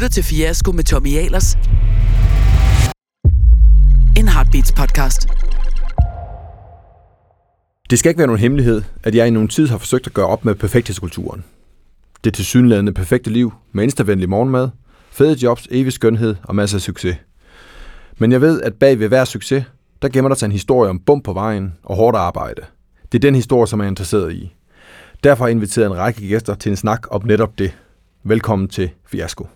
lytter til Fiasko med Tommy Ahlers. En Heartbeats podcast. Det skal ikke være nogen hemmelighed, at jeg i nogen tid har forsøgt at gøre op med perfekthedskulturen. Det tilsyneladende perfekte liv med instavenlig morgenmad, fede jobs, evig skønhed og masser af succes. Men jeg ved, at bag ved hver succes, der gemmer der sig en historie om bump på vejen og hårdt arbejde. Det er den historie, som jeg er interesseret i. Derfor har jeg inviteret en række gæster til en snak om netop det. Velkommen til Fiasko.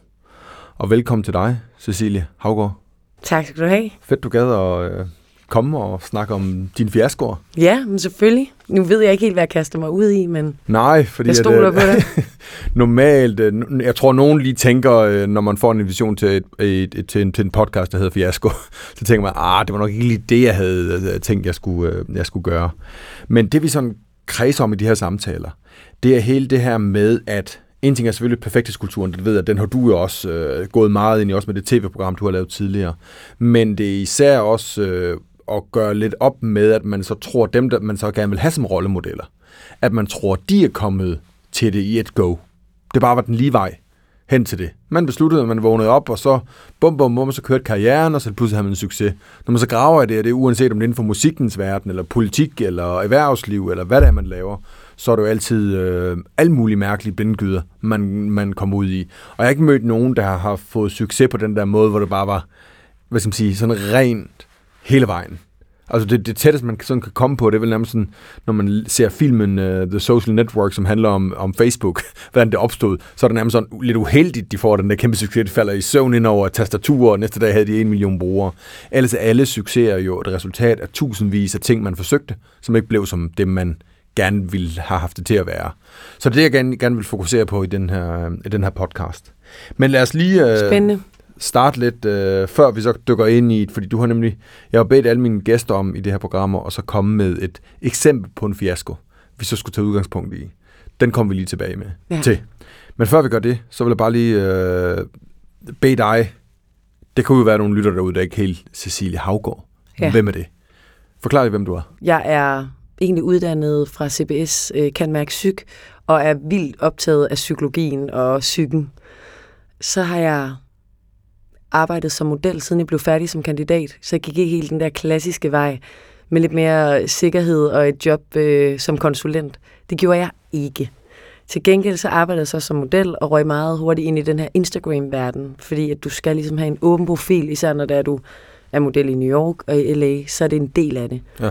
Og velkommen til dig, Cecilie Havgård. Tak skal du have. Fedt, du gad at øh, komme og snakke om din fiaskoer. Ja, men selvfølgelig. Nu ved jeg ikke helt, hvad jeg kaster mig ud i, men Nej, fordi jeg stoler at, på det. normalt, øh, jeg tror, nogen lige tænker, øh, når man får en invitation til, et, et, et, til, en, til en podcast, der hedder Fiasko, så tænker man, ah, det var nok ikke lige det, jeg havde øh, tænkt, jeg skulle, øh, jeg skulle gøre. Men det vi sådan kredser om i de her samtaler, det er hele det her med, at en ting er selvfølgelig perfekthedskulturen, det ved jeg, den har du jo også øh, gået meget ind i, også med det tv-program, du har lavet tidligere. Men det er især også øh, at gøre lidt op med, at man så tror, dem, der man så gerne vil have som rollemodeller, at man tror, de er kommet til det i et go. Det bare var den lige vej hen til det. Man besluttede, at man vågnede op, og så bum, bum, bum, så kørte karrieren, og så pludselig havde man en succes. Når man så graver i det, og det er uanset om det er inden for musikkens verden, eller politik, eller erhvervsliv, eller hvad det er, man laver, så er det jo altid øh, alle mulige mærkelige blindgyder, man, man kommer ud i. Og jeg har ikke mødt nogen, der har fået succes på den der måde, hvor det bare var, hvad skal man sige, sådan rent hele vejen. Altså det, det tætteste, man sådan kan komme på, det er vel nærmest sådan, når man ser filmen uh, The Social Network, som handler om, om Facebook, hvordan det opstod, så er det nærmest sådan lidt uheldigt, de får den der kæmpe succes, de falder i søvn ind over tastaturer, og næste dag havde de en million brugere. Ellers er alle succeser jo et resultat af tusindvis af ting, man forsøgte, som ikke blev som det, man gerne ville have haft det til at være. Så det er det, jeg gerne, gerne vil fokusere på i den her, i den her podcast. Men lad os lige... Uh, Spændende starte lidt, øh, før vi så dykker ind i det, fordi du har nemlig, jeg har bedt alle mine gæster om i det her program, og så komme med et eksempel på en fiasko, vi så skulle tage udgangspunkt i. Den kommer vi lige tilbage med Ja. til. Men før vi gør det, så vil jeg bare lige øh, bede dig, det kunne jo være nogle lytter derude, der ikke helt Cecilie Havgård. Ja. Hvem er det? Forklar lige, hvem du er. Jeg er egentlig uddannet fra CBS, øh, kan mærke psyk, og er vildt optaget af psykologien og psyken. Så har jeg arbejdet som model, siden jeg blev færdig som kandidat, så jeg gik ikke helt den der klassiske vej med lidt mere sikkerhed og et job øh, som konsulent. Det gjorde jeg ikke. Til gengæld så arbejdede jeg så som model og røg meget hurtigt ind i den her Instagram-verden, fordi at du skal ligesom have en åben profil, især når det er, du er model i New York og i LA, så er det en del af det. Ja.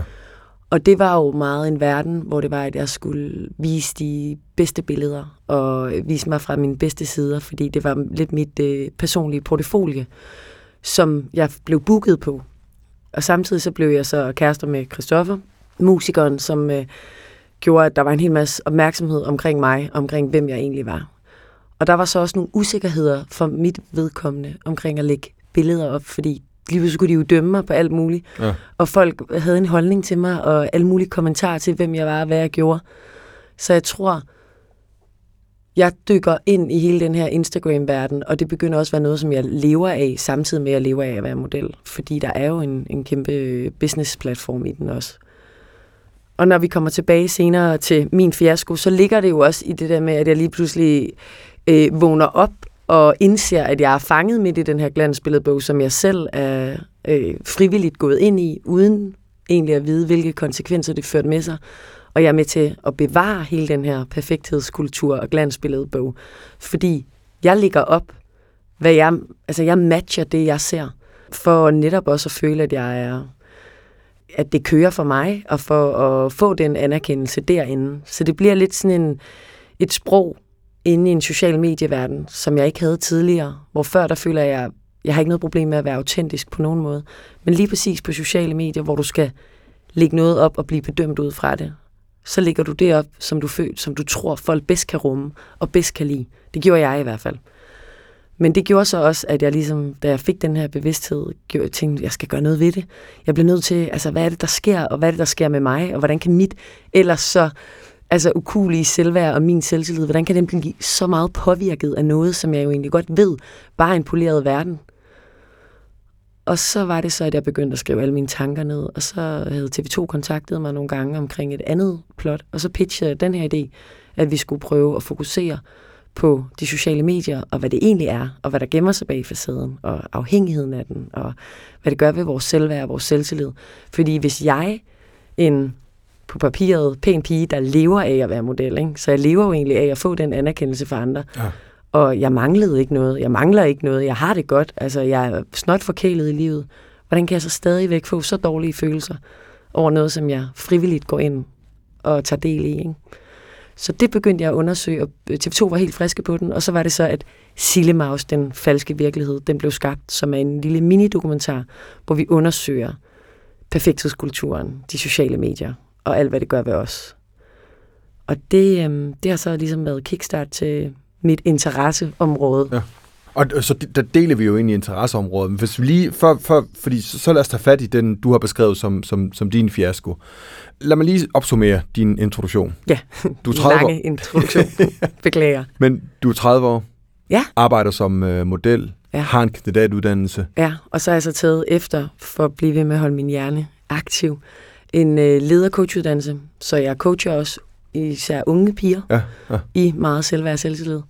Og det var jo meget en verden, hvor det var, at jeg skulle vise de bedste billeder og vise mig fra mine bedste sider, fordi det var lidt mit øh, personlige portefolie, som jeg blev booket på. Og samtidig så blev jeg så kærester med Christoffer, musikeren, som øh, gjorde, at der var en hel masse opmærksomhed omkring mig, omkring hvem jeg egentlig var. Og der var så også nogle usikkerheder for mit vedkommende omkring at lægge billeder op, fordi lige pludselig kunne de jo dømme mig på alt muligt. Ja. Og folk havde en holdning til mig, og alle mulige kommentarer til, hvem jeg var og hvad jeg gjorde. Så jeg tror, jeg dykker ind i hele den her Instagram-verden, og det begynder også at være noget, som jeg lever af, samtidig med at jeg lever af at være model. Fordi der er jo en, en kæmpe business-platform i den også. Og når vi kommer tilbage senere til min fiasko, så ligger det jo også i det der med, at jeg lige pludselig øh, vågner op og indser, at jeg er fanget midt i den her glansbilledbog, som jeg selv er øh, frivilligt gået ind i, uden egentlig at vide, hvilke konsekvenser det førte med sig. Og jeg er med til at bevare hele den her perfekthedskultur og glansbilledbog, fordi jeg ligger op, hvad jeg, altså jeg matcher det, jeg ser, for netop også at føle, at jeg er at det kører for mig, og for at få den anerkendelse derinde. Så det bliver lidt sådan en, et sprog inde i en social medieverden, som jeg ikke havde tidligere. Hvor før der føler jeg, jeg har ikke noget problem med at være autentisk på nogen måde. Men lige præcis på sociale medier, hvor du skal lægge noget op og blive bedømt ud fra det, så lægger du det op, som du, føler, som du tror, folk bedst kan rumme og bedst kan lide. Det gjorde jeg i hvert fald. Men det gjorde så også, at jeg ligesom, da jeg fik den her bevidsthed, gjorde, tænkte, jeg skal gøre noget ved det. Jeg blev nødt til, altså hvad er det, der sker, og hvad er det, der sker med mig, og hvordan kan mit ellers så altså ukulige selvværd og min selvtillid, hvordan kan den blive så meget påvirket af noget, som jeg jo egentlig godt ved, bare er en poleret verden. Og så var det så, at jeg begyndte at skrive alle mine tanker ned, og så havde TV2 kontaktet mig nogle gange omkring et andet plot, og så pitchede jeg den her idé, at vi skulle prøve at fokusere på de sociale medier, og hvad det egentlig er, og hvad der gemmer sig bag facaden, og afhængigheden af den, og hvad det gør ved vores selvværd og vores selvtillid. Fordi hvis jeg, en på papiret pæn pige, der lever af at være model, ikke? så jeg lever jo egentlig af at få den anerkendelse fra andre, Ja. og jeg manglede ikke noget, jeg mangler ikke noget, jeg har det godt, altså jeg er snot forkælet i livet. Hvordan kan jeg så stadigvæk få så dårlige følelser over noget, som jeg frivilligt går ind og tager del i? Ikke? Så det begyndte jeg at undersøge, og TV2 var helt friske på den, og så var det så, at Sillemaus, den falske virkelighed, den blev skabt, som er en lille minidokumentar, hvor vi undersøger perfekthedskulturen, de sociale medier, og alt, hvad det gør ved os. Og det, øhm, det har så ligesom været kickstart til mit interesseområde. Ja. Og så der deler vi jo ind i interesseområdet. Men hvis vi lige, for, for, fordi så, så lad os tage fat i den, du har beskrevet som, som, som din fiasko. Lad mig lige opsummere din introduktion. Ja, Du er 30 år, lange introduktion. Beklager. men du er 30 år, Ja. arbejder som øh, model, Ja. har en kandidatuddannelse. Ja, og så har jeg så taget efter, for at blive ved med at holde min hjerne aktiv, en øh, ledercoachuddannelse. Så jeg coacher også især unge piger Ja, ja. i meget selvværd og selvtillid.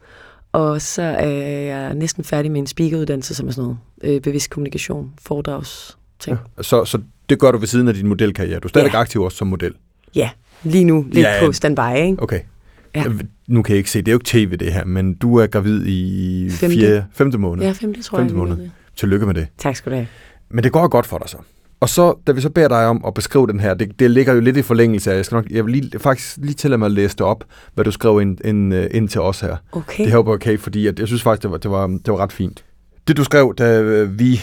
Og så er jeg næsten færdig med en speakeruddannelse, som er sådan noget øh, bevidst kommunikation, foredrags ting. ja. Så, så det gør du ved siden af din modelkarriere. Du er stadig Ja. aktiv også som model. Ja, lige nu lidt Ja, på standby, ikke? Okay. Ja. Nu kan jeg ikke se, det er jo ikke tv det her, men du er gravid i Femte. fjerde, femte måned. Ja, femte tror Femte jeg. måned. Tillykke med det. Tak skal du have. Men det går godt for dig så. Og så, da vi så beder dig om at beskrive den her, det, det ligger jo lidt i forlængelse af, jeg, skal nok, jeg vil lige, faktisk lige tillade mig at læse det op, hvad du skrev ind, ind, øh, ind til os her. Okay. Det håber jeg okay, fordi at jeg synes faktisk, det var, det, var, det var ret fint. Det du skrev, da øh, vi,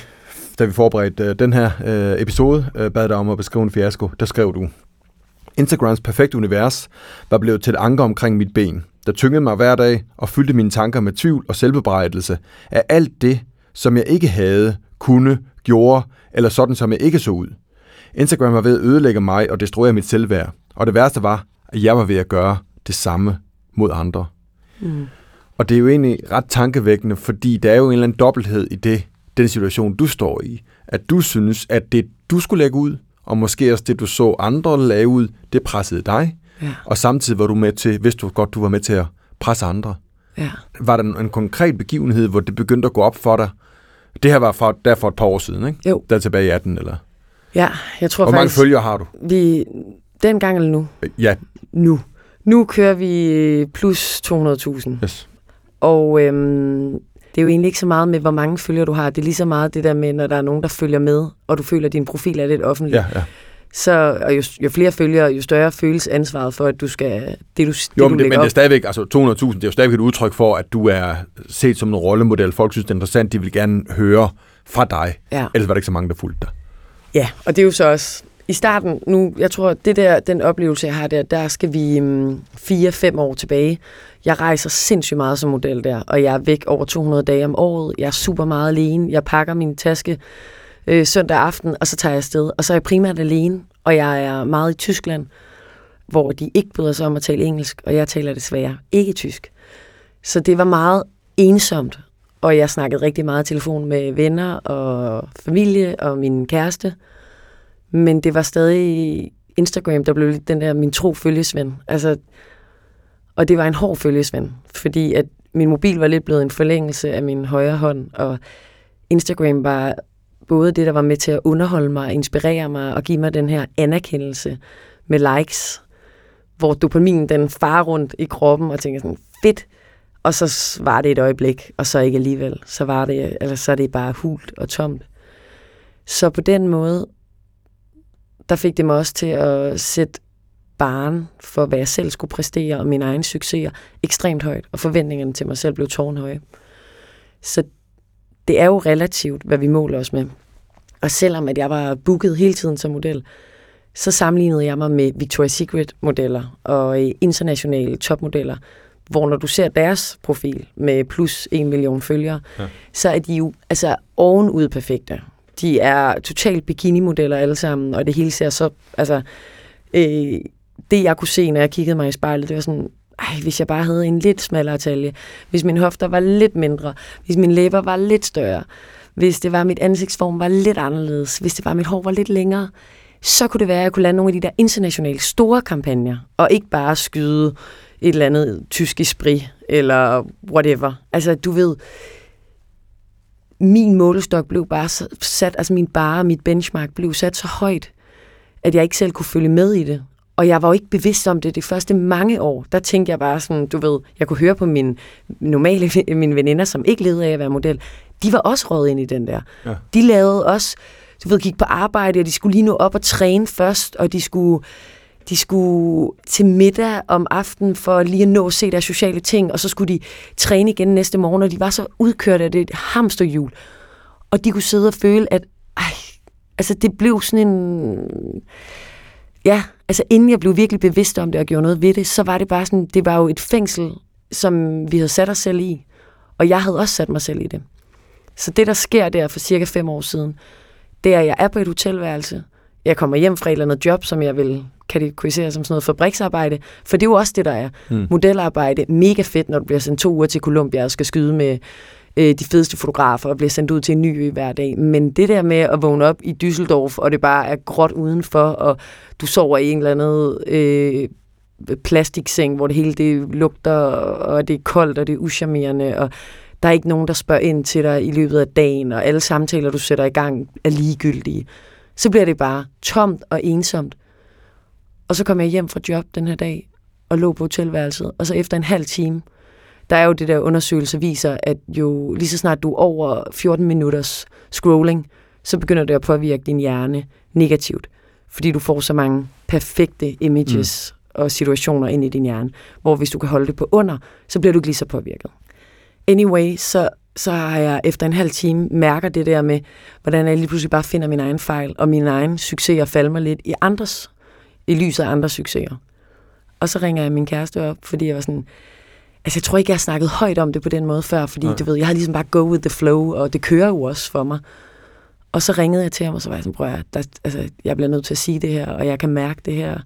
da vi forberedte øh, den her øh, episode, øh, bad dig om at beskrive en fiasko, der skrev du, Instagrams perfekte univers var blevet til et anker omkring mit ben, der tyngede mig hver dag og fyldte mine tanker med tvivl og selvbebrejdelse af alt det, som jeg ikke havde, kunne, gjorde, eller sådan som jeg ikke så ud. Instagram var ved at ødelægge mig og destruere mit selvværd, og det værste var, at jeg var ved at gøre det samme mod andre. Mm. Og det er jo egentlig ret tankevækkende, fordi der er jo en eller anden dobbelthed i det, den situation, du står i. At du synes, at det, du skulle lægge ud, og måske også det, du så andre lave ud, det pressede dig. Ja. Og samtidig var du med til, vidste du godt, du var med til at presse andre. Ja. Var der en konkret begivenhed, hvor det begyndte at gå op for dig? Det her var for, der for et par år siden, ikke? Jo. Der er tilbage i 18, eller? Ja, jeg tror Hvor mange faktisk, følgere har du? vi dengang eller nu? Ja, Nu. Nu kører vi øh, plus 200.000. yes. Og øhm, det er jo egentlig ikke så meget med, hvor mange følgere du har. Det er lige så meget det der med, når der er nogen, der følger med, og du føler, at din profil er lidt offentlig. Ja, ja. Så, og jo, jo flere følgere, jo større føles ansvaret for, at du skal... Det, du, det, Jo, du men, det, men det er stadigvæk, altså 200.000, det er jo stadigvæk et udtryk for, at du er set som en rollemodel. Folk synes, det er interessant, de vil gerne høre fra dig. Ja. Ellers var der ikke så mange, der fulgte dig. Ja, og det er jo så også... I starten, nu, jeg tror, det der, den oplevelse, jeg har der, der skal vi um, fire-fem år tilbage. Jeg rejser sindssygt meget som model der, og jeg er væk over 200 dage om året. Jeg er super meget alene. Jeg pakker min taske øh, søndag aften, og så tager jeg afsted. Og så er jeg primært alene, og jeg er meget i Tyskland, hvor de ikke bryder sig om at tale engelsk, og jeg taler desværre ikke tysk. Så det var meget ensomt, og jeg snakkede rigtig meget i telefon med venner og familie og min kæreste. Men det var stadig Instagram, der blev lidt den der min tro følgesvend. Altså, og det var en hård følgesvend, fordi at min mobil var lidt blevet en forlængelse af min højre hånd, og Instagram var både det, der var med til at underholde mig, inspirere mig og give mig den her anerkendelse med likes, hvor dopaminen den farer rundt i kroppen og tænker sådan, fedt, og så var det et øjeblik, og så ikke alligevel. Så, var det, eller så er det bare hult og tomt. Så på den måde, der fik det mig også til at sætte barn for, hvad jeg selv skulle præstere, og mine egne succeser, ekstremt højt, og forventningerne til mig selv blev tårnhøje. Så det er jo relativt, hvad vi måler os med. Og selvom at jeg var booket hele tiden som model, så sammenlignede jeg mig med Victoria's Secret-modeller og øh, internationale topmodeller, hvor når du ser deres profil med plus en million følgere, ja. så er de jo altså ovenud perfekte. De er totalt bikini-modeller alle sammen, og det hele ser så... Altså, øh, det jeg kunne se, når jeg kiggede mig i spejlet, det var sådan, ej, hvis jeg bare havde en lidt smallere talje, hvis min hofter var lidt mindre, hvis mine læber var lidt større, hvis det var mit ansigtsform var lidt anderledes, hvis det var mit hår var lidt længere, så kunne det være, at jeg kunne lande nogle af de der internationale store kampagner, og ikke bare skyde et eller andet tysk esprit, eller whatever. Altså, du ved, min målestok blev bare sat, altså min bare, mit benchmark blev sat så højt, at jeg ikke selv kunne følge med i det. Og jeg var jo ikke bevidst om det de første mange år. Der tænkte jeg bare sådan, du ved, jeg kunne høre på mine normale mine veninder, som ikke levede af at være model, de var også råd ind i den der. Ja. De lavede også, du ved, gik på arbejde, og de skulle lige nå op og træne først, og de skulle, de skulle til middag om aftenen for lige at nå at se deres sociale ting, og så skulle de træne igen næste morgen, og de var så udkørt af det hamsterhjul. Og de kunne sidde og føle, at ej, altså det blev sådan en... Ja, altså inden jeg blev virkelig bevidst om det og gjorde noget ved det, så var det bare sådan, det var jo et fængsel, som vi havde sat os selv i. Og jeg havde også sat mig selv i det. Så det, der sker der for cirka fem år siden, det er, at jeg er på et hotelværelse. Jeg kommer hjem fra et eller andet job, som jeg vil kategorisere som sådan noget fabriksarbejde. For det er jo også det, der er. Mm. Modelarbejde, mega fedt, når du bliver sendt to uger til Colombia og skal skyde med øh, de fedeste fotografer og bliver sendt ud til en ny ø hver dag. Men det der med at vågne op i Düsseldorf, og det bare er gråt udenfor, og du sover i en eller anden øh, plastikseng, hvor det hele det lugter, og det er koldt, og det er uschammerende, og der er ikke nogen, der spørger ind til dig i løbet af dagen, og alle samtaler, du sætter i gang, er ligegyldige. Så bliver det bare tomt og ensomt. Og så kom jeg hjem fra job den her dag, og lå på hotelværelset, og så efter en halv time, der er jo det der undersøgelse viser, at jo lige så snart du er over 14 minutters scrolling, så begynder det at påvirke din hjerne negativt, fordi du får så mange perfekte images mm. og situationer ind i din hjerne, hvor hvis du kan holde det på under, så bliver du ikke lige så påvirket. Anyway, så, så har jeg efter en halv time mærker det der med, hvordan jeg lige pludselig bare finder min egen fejl, og min egen succeser falder mig lidt i andres, i lyset af andres succeser. Og så ringer jeg min kæreste op, fordi jeg var sådan, altså jeg tror ikke, jeg har snakket højt om det på den måde før, fordi Nej. du ved, jeg har ligesom bare go with the flow, og det kører jo også for mig. Og så ringede jeg til ham, og så var jeg sådan, prøv at, der, altså, jeg bliver nødt til at sige det her, og jeg kan mærke det her.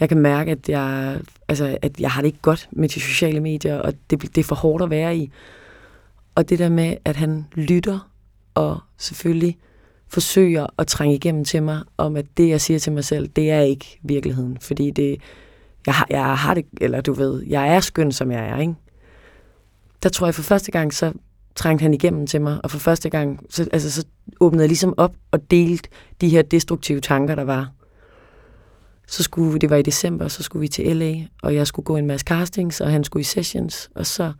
Jeg kan mærke, at jeg, altså, at jeg har det ikke godt med de sociale medier, og det, det er for hårdt at være i. Og det der med, at han lytter, og selvfølgelig forsøger at trænge igennem til mig, om at det, jeg siger til mig selv, det er ikke virkeligheden. Fordi det, jeg har, jeg har det, eller du ved, jeg er skøn, som jeg er, ikke? Der tror jeg for første gang, så trængte han igennem til mig, og for første gang, så, altså, så åbnede jeg ligesom op og delte de her destruktive tanker, der var. Så skulle, det var i december, så skulle vi til LA, og jeg skulle gå en masse castings, og han skulle i sessions, og så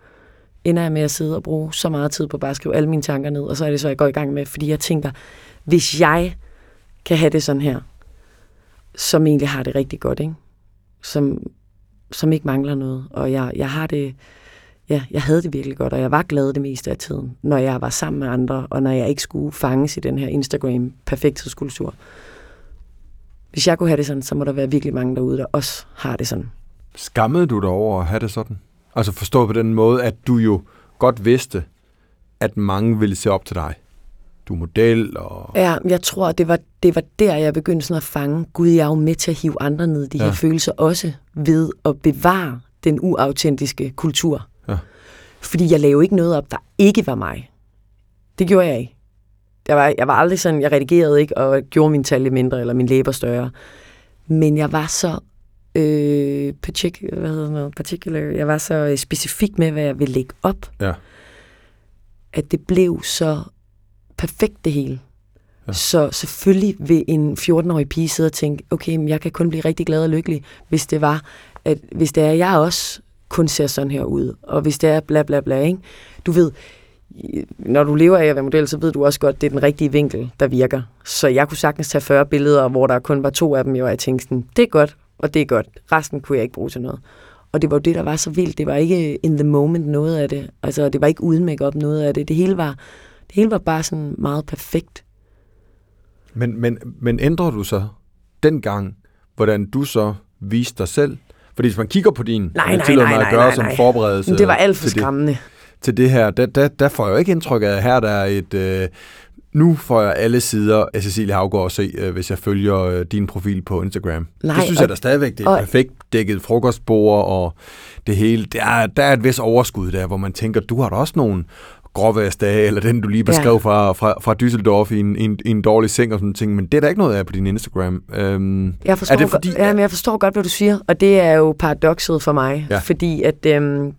ender jeg med at sidde og bruge så meget tid på bare at skrive alle mine tanker ned, og så er det så, jeg går i gang med, fordi jeg tænker, hvis jeg kan have det sådan her, som egentlig har det rigtig godt, ikke? Som, som ikke mangler noget, og jeg, jeg har det, ja, jeg havde det virkelig godt, og jeg var glad det meste af tiden, når jeg var sammen med andre, og når jeg ikke skulle fanges i den her Instagram perfekthedskultur. Hvis jeg kunne have det sådan, så må der være virkelig mange derude, der også har det sådan. Skammede du dig over at have det sådan? Altså forstå på den måde, at du jo godt vidste, at mange ville se op til dig. Du er model og... Ja, jeg tror, det var, det var der, jeg begyndte sådan at fange. Gud, jeg er jo med til at hive andre ned i de ja. her følelser, også ved at bevare den uautentiske kultur. Ja. Fordi jeg lavede ikke noget op, der ikke var mig. Det gjorde jeg ikke. Jeg var, jeg var aldrig sådan, jeg redigerede ikke og gjorde min talje mindre eller min læber større. Men jeg var så øh, particular, hvad hedder det, particular, jeg var så øh, specifik med, hvad jeg ville lægge op, ja. at det blev så perfekt det hele. Ja. Så selvfølgelig vil en 14-årig pige sidde og tænke, okay, men jeg kan kun blive rigtig glad og lykkelig, hvis det var, at hvis det er, jeg også kun ser sådan her ud, og hvis det er bla bla bla, ikke? Du ved, når du lever af at være model, så ved du også godt, at det er den rigtige vinkel, der virker. Så jeg kunne sagtens tage 40 billeder, hvor der kun var to af dem, og jeg tænkte sådan, det er godt, og det er godt. Resten kunne jeg ikke bruge til noget. Og det var jo det, der var så vildt. Det var ikke in the moment noget af det. Altså, det var ikke uden makeup noget af det. Det hele var, det hele var bare sådan meget perfekt. Men, men, men ændrer du så dengang, hvordan du så viste dig selv? Fordi hvis man kigger på din nej, nej, nej, nej, at gøre nej, som forberedelse det var alt for skræmmende. Det, til det her, der, der, der får jeg jo ikke indtryk af, at her der er et... Øh, nu får jeg alle sider af Cecilie Havgård at se, øh, hvis jeg følger øh, din profil på Instagram. Nej, det synes og, jeg da stadigvæk, det er og, perfekt dækket frokostbord og det hele. Der er, der er et vis overskud der, hvor man tænker, du har da også nogle gråværsdage, eller den, du lige beskrev ja. fra, fra, fra Düsseldorf i en, i, en, i en dårlig seng og sådan ting, men det er der ikke noget af på din Instagram. Øhm, jeg, forstår er det fordi, godt, ja, men jeg forstår godt, hvad du siger, og det er jo paradokset for mig, ja. fordi at øhm,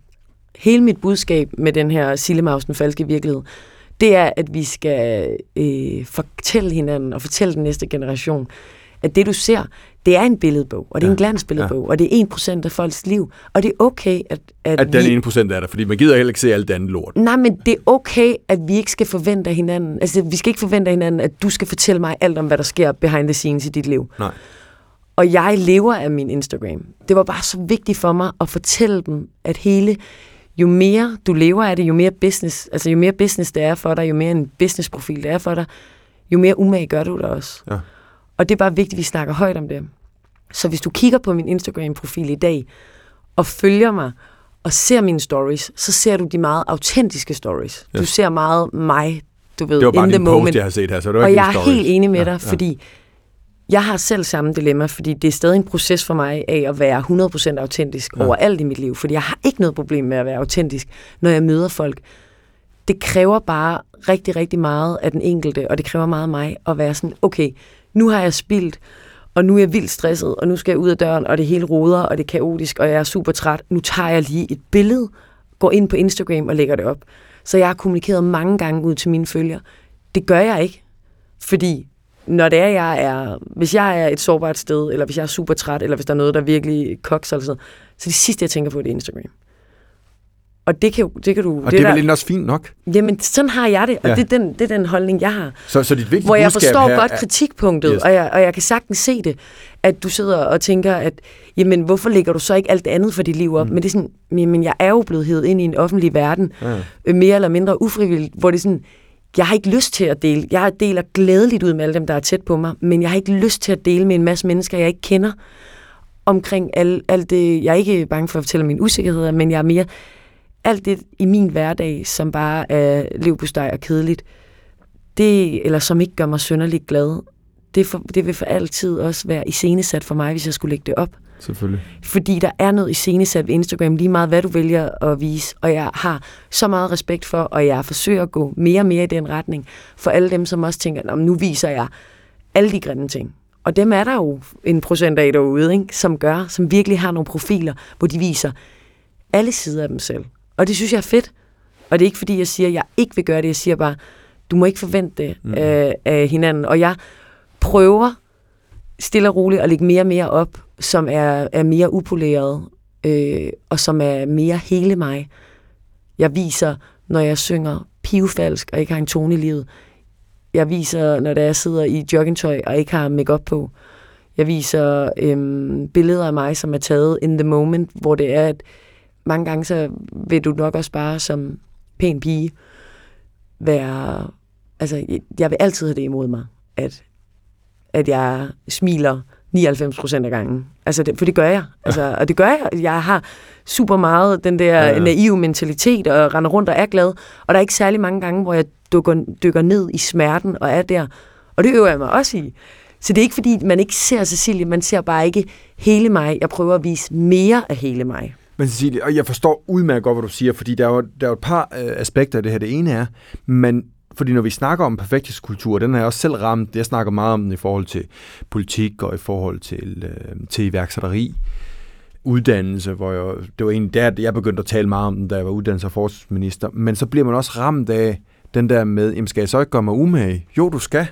hele mit budskab med den her Sillemaus, den falske virkelighed, det er, at vi skal øh, fortælle hinanden og fortælle den næste generation, at det du ser, det er en billedbog, og det er ja. en glansbilledbog, ja. og det er 1% af folks liv, og det er okay, at... At, at den 1% er der, fordi man gider heller ikke se alt det andet lort. Nej, men det er okay, at vi ikke skal forvente af hinanden, altså vi skal ikke forvente af hinanden, at du skal fortælle mig alt om, hvad der sker behind the scenes i dit liv. Nej. Og jeg lever af min Instagram. Det var bare så vigtigt for mig at fortælle dem, at hele jo mere du lever af det, jo mere business, altså jo mere business det er for dig, jo mere en businessprofil det er for dig, jo mere umage gør du det også. Ja. Og det er bare vigtigt, at vi snakker højt om det. Så hvis du kigger på min Instagram-profil i dag, og følger mig, og ser mine stories, så ser du de meget autentiske stories. Ja. Du ser meget mig, du ved, det var bare in the moment. post, jeg har set her, så det var og ikke jeg er helt enig med ja, dig, ja. fordi jeg har selv samme dilemma, fordi det er stadig en proces for mig af at være 100% autentisk Ja. overalt i mit liv, fordi jeg har ikke noget problem med at være autentisk, når jeg møder folk. Det kræver bare rigtig, rigtig meget af den enkelte, og det kræver meget af mig at være sådan, okay, nu har jeg spildt, og nu er jeg vildt stresset, og nu skal jeg ud af døren, og det hele roder, og det er kaotisk, og jeg er super træt. Nu tager jeg lige et billede, går ind på Instagram og lægger det op. Så jeg har kommunikeret mange gange ud til mine følgere. Det gør jeg ikke, fordi når det er, jeg er, hvis jeg er et sårbart sted, eller hvis jeg er super træt, eller hvis der er noget, der virkelig koks eller sådan noget, så det sidste, jeg tænker på, det er Instagram. Og det kan, jo, det kan du... Og det er der, vel egentlig også fint nok. Jamen, sådan har jeg det, og Ja. det, er den, det er den holdning, jeg har. Så, så dit vigtige Hvor jeg forstår her godt er, kritikpunktet, Yes. yes. og, jeg, og jeg kan sagtens se det, at du sidder og tænker, at jamen, hvorfor lægger du så ikke alt det andet for dit liv op? Mm. Men det er sådan, jamen, jeg er jo blevet hævet ind i en offentlig verden, Ja. øh, mere eller mindre ufrivilligt, hvor det er sådan, jeg har ikke lyst til at dele. Jeg deler glædeligt ud med alle dem, der er tæt på mig, men jeg har ikke lyst til at dele med en masse mennesker, jeg ikke kender, omkring alt, alt det. Jeg er ikke bange for at fortælle mine usikkerheder, men jeg er mere alt det i min hverdag, som bare er levpostej og kedeligt, det, eller som ikke gør mig synderligt glad, det, for, det vil for altid også være iscenesat for mig, hvis jeg skulle lægge det op. Selvfølgelig. Fordi der er noget iscenesat ved Instagram, lige meget hvad du vælger at vise. Og jeg har så meget respekt for, og jeg forsøger at gå mere og mere i den retning, for alle dem, som også tænker, "Nå, men nu viser jeg alle de grimme ting. Og dem er der jo en procent af derude, ikke? som gør, som virkelig har nogle profiler, hvor de viser alle sider af dem selv. Og det synes jeg er fedt. Og det er ikke fordi, jeg siger, at jeg ikke vil gøre det. Jeg siger bare, du må ikke forvente det Mm. af, af hinanden. Og jeg prøver stille og roligt at lægge mere og mere op, som er, er mere upoleret, øh, og som er mere hele mig. Jeg viser, når jeg synger pivfalsk og ikke har en tone i livet. Jeg viser, når jeg sidder i joggingtøj og ikke har makeup på. Jeg viser øhm, billeder af mig, som er taget in the moment, hvor det er, at mange gange så vil du nok også bare som pæn pige være... Altså, jeg vil altid have det imod mig, at, at jeg smiler 99 procent af gangen. Altså, det, for det gør jeg. Altså, og det gør jeg. Jeg har super meget den der Ja, ja, naive mentalitet og render rundt og er glad. Og der er ikke særlig mange gange, hvor jeg dykker, dykker ned i smerten og er der. Og det øver jeg mig også i. Så det er ikke fordi, man ikke ser Cecilie, man ser bare ikke hele mig. Jeg prøver at vise mere af hele mig. Men Cecilie, og jeg forstår udmærket godt, hvad du siger, fordi der er jo, der er jo et par øh, aspekter af det her. Det ene er, men fordi når vi snakker om perfekthedskultur, den har jeg også selv ramt, jeg snakker meget om den i forhold til politik og i forhold til, øh, til iværksætteri, uddannelse, hvor jeg, det var egentlig der, jeg begyndte at tale meget om den, da jeg var uddannelses- og forskningsminister, men så bliver man også ramt af den der med, jamen skal jeg så ikke gøre mig umage? Jo, du skal.